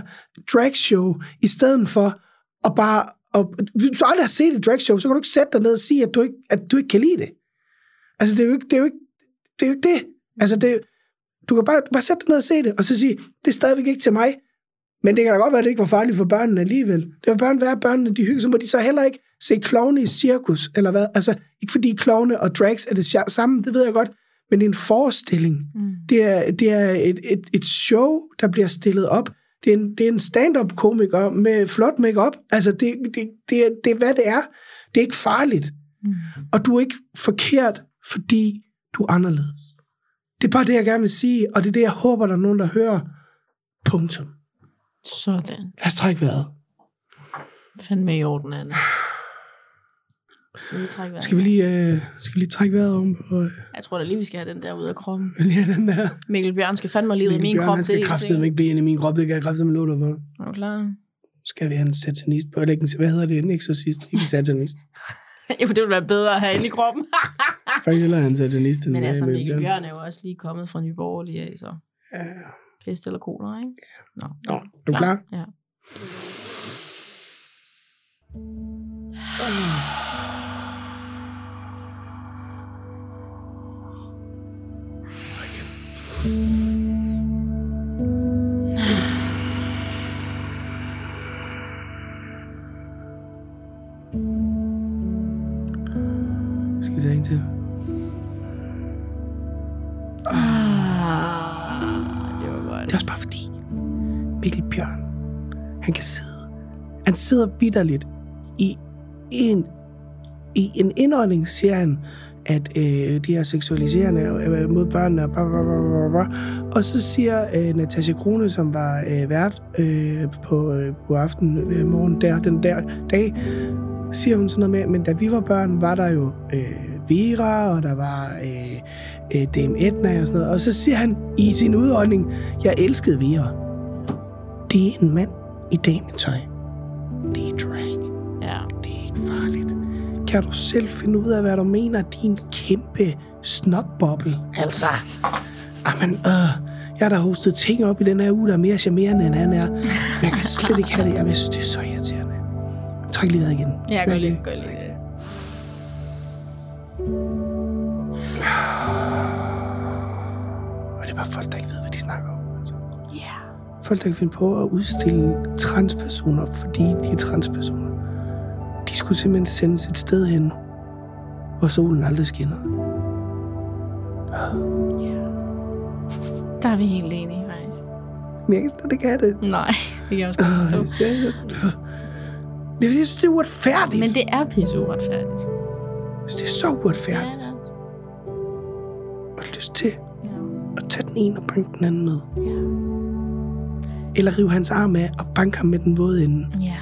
dragshow, i stedet for at bare... Og, hvis du aldrig har set et dragshow, så kan du ikke sætte dig ned og sige, at du ikke, at du ikke kan lide det. Altså, det er jo ikke det. Er jo ikke, det, er jo ikke det. Altså, det, du kan bare, bare sætte dig ned og se det, og så sige, det er stadigvæk ikke til mig. Men det kan da godt være, at det ikke var farligt for børnene alligevel. Det var børn, være børnene, de hygger, så må de så heller ikke se klovne i cirkus, eller hvad. Altså, ikke fordi klovne og drags er det samme, det ved jeg godt, men det er en forestilling. Mm. Det er, det er et, et, et show, der bliver stillet op. Det er en, det er en stand-up-komiker med flot makeup. Altså, det, det, det, er, det er, hvad det er. Det er ikke farligt. Mm. Og du er ikke forkert, fordi du er anderledes. Det er bare det, jeg gerne vil sige, og det er det, jeg håber, der er nogen, der hører. Punktum. Sådan. Lad os trække vejret. Fandme i orden, Anna. Skal vi lige, øh, skal vi lige trække vejret om på øh, Jeg tror da lige, vi skal have den der ud af kroppen. [LAUGHS] lige den der? Mikkel Bjørn skal fandme lige ud af Mikkel min Bjørn, krop han til skal kraftedeme ikke blive inde i min krop, det kan jeg kraftedeme love dig for. Er du klar? Skal vi have en satanist på, eller ikke en, hvad hedder det, en eksorcist, ikke en satanist. [LAUGHS] jo, det ville være bedre at have inde i kroppen. [LAUGHS] Faktisk hellere have en satanist, Men altså, Mikkel Mikkel Bjørn er jo også lige kommet fra Nye Borgerlige af, så Ja. pest eller kolera, ikke? Nå, Nå, er du klar? Ja. Skal vi tage en til? Ah, det var godt. Det er også bare fordi, Mikkel Bjørn, han kan sidde, han sidder vidderligt i en, i en indånding, siger han, at øh, de her seksualiserende øh, mod børnene, og, bla, bla, bla, bla, og så siger øh, Natasha Krone, som var øh, vært øh, på, øh, på aften øh, morgen der, den der dag, siger hun sådan noget med, men da vi var børn, var der jo øh, Vera, og der var øh, øh, Dame Edna og sådan noget. Og så siger han i sin udånding, jeg elskede Vera. Det er en mand i dametøj. Det er drag. Ja. Det er ikke farligt. Kan du selv finde ud af, hvad du mener, din kæmpe snotboble? Altså, amen, øh, jeg har da hostet ting op i den her uge, der er mere charmerende, end han er. Men jeg kan slet ikke have det. Jeg synes, det er så irriterende. Træk lige vejret igen. Ja, gør lige, gør lige det. Og det er bare folk, der ikke ved, hvad de snakker om. Altså. Ja. Folk, der kan finde på at udstille transpersoner, fordi de er transpersoner. De skulle simpelthen sendes et sted hen, hvor solen aldrig skinner. Der er vi helt enige, faktisk. Men jeg kan slet ikke have det. Nej, det kan jeg også godt forstå. jeg- jeg- Jeg synes, det er uretfærdigt. Men det er pisse uretfærdigt. Jeg synes, det er så Ja, uretfærdigt. det er Jeg har lyst til Ja. at tage den ene og banke den anden med. Ja. Eller rive hans arm af og banke ham med den våde ende. Ja.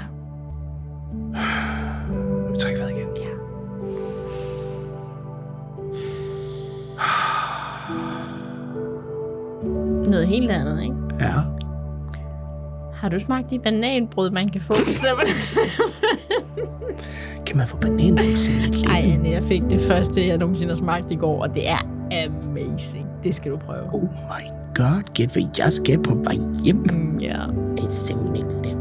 Noget helt andet, ikke? Ja. Har du smagt de bananbrød, man kan få på [LAUGHS] 7 Kan man få bananer på sin liv? Ej, Anne, jeg fik det første, jeg nogensinde har smagt i går, og det er amazing. Det skal du prøve. Oh my god, gæt hvad jeg skal på vej hjem. Mm, ja. Det er simpelthen ikke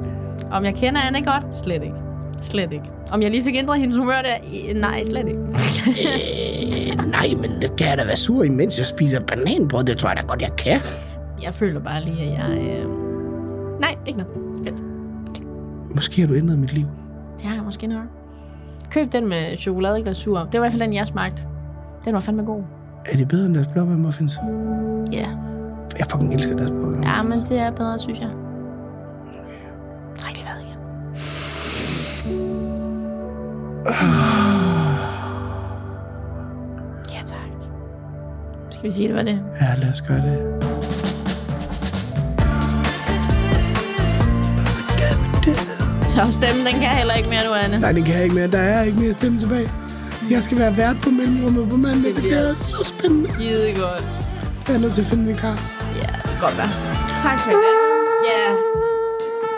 Om jeg kender Anne godt? Slet ikke. Slet ikke. Om jeg lige fik ændret hendes humør der? I- Nej, slet ikke. Øh, nej, men det kan jeg da være sur, imens jeg spiser bananbrød. Det tror jeg da godt, jeg kan. Jeg føler bare lige, at jeg... Øh... Nej, ikke noget. Fedt. Måske har du ændret mit liv. Det har jeg måske nok. Køb den med chokoladeglasur. Det var i hvert fald den, jeg smagte. Den var fandme god. Er det bedre end deres blåbærmuffins? Ja. Jeg fucking elsker deres blåbærmuffins. Ja, men det er bedre, synes jeg. Træk lige vejret igen. Ja, tak. Skal vi sige, det var det? Ja, lad os gøre det. Så stemmen, den kan heller ikke mere nu, Anne. Nej, det kan jeg ikke mere. Der er ikke mere stemme tilbage. Jeg skal være vært på mellemrummet på mandag. Det bliver så spændende. Skide godt. Jeg er nødt til at finde en vikar. Ja, det kan godt være. Tak for det. Ja.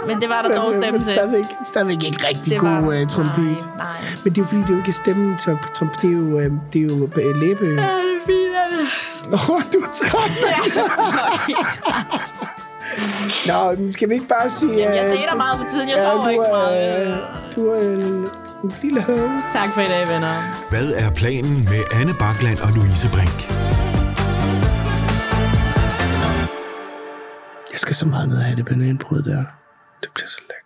Men det var der dog stemme til. Stadigvæk, stadigvæk ikke rigtig Det var god uh, trompet. Nej, nej. Men det er jo fordi, det er jo ikke stemmen til trompet. Det er jo, uh, det er jo uh, læbe. Ja, det er fint, det. Åh, oh, du er træt. Ja, jeg er. Nå, men skal vi ikke bare sige... Jamen, jeg øh, dater meget for tiden. Jeg ja, sover ikke så meget. Du er en, en lille høv. Tak for i dag, venner. Hvad er planen med Anne Bakland og Louise Brink? Jeg skal så meget ned have det bananbrød der. Det bliver så lækkert.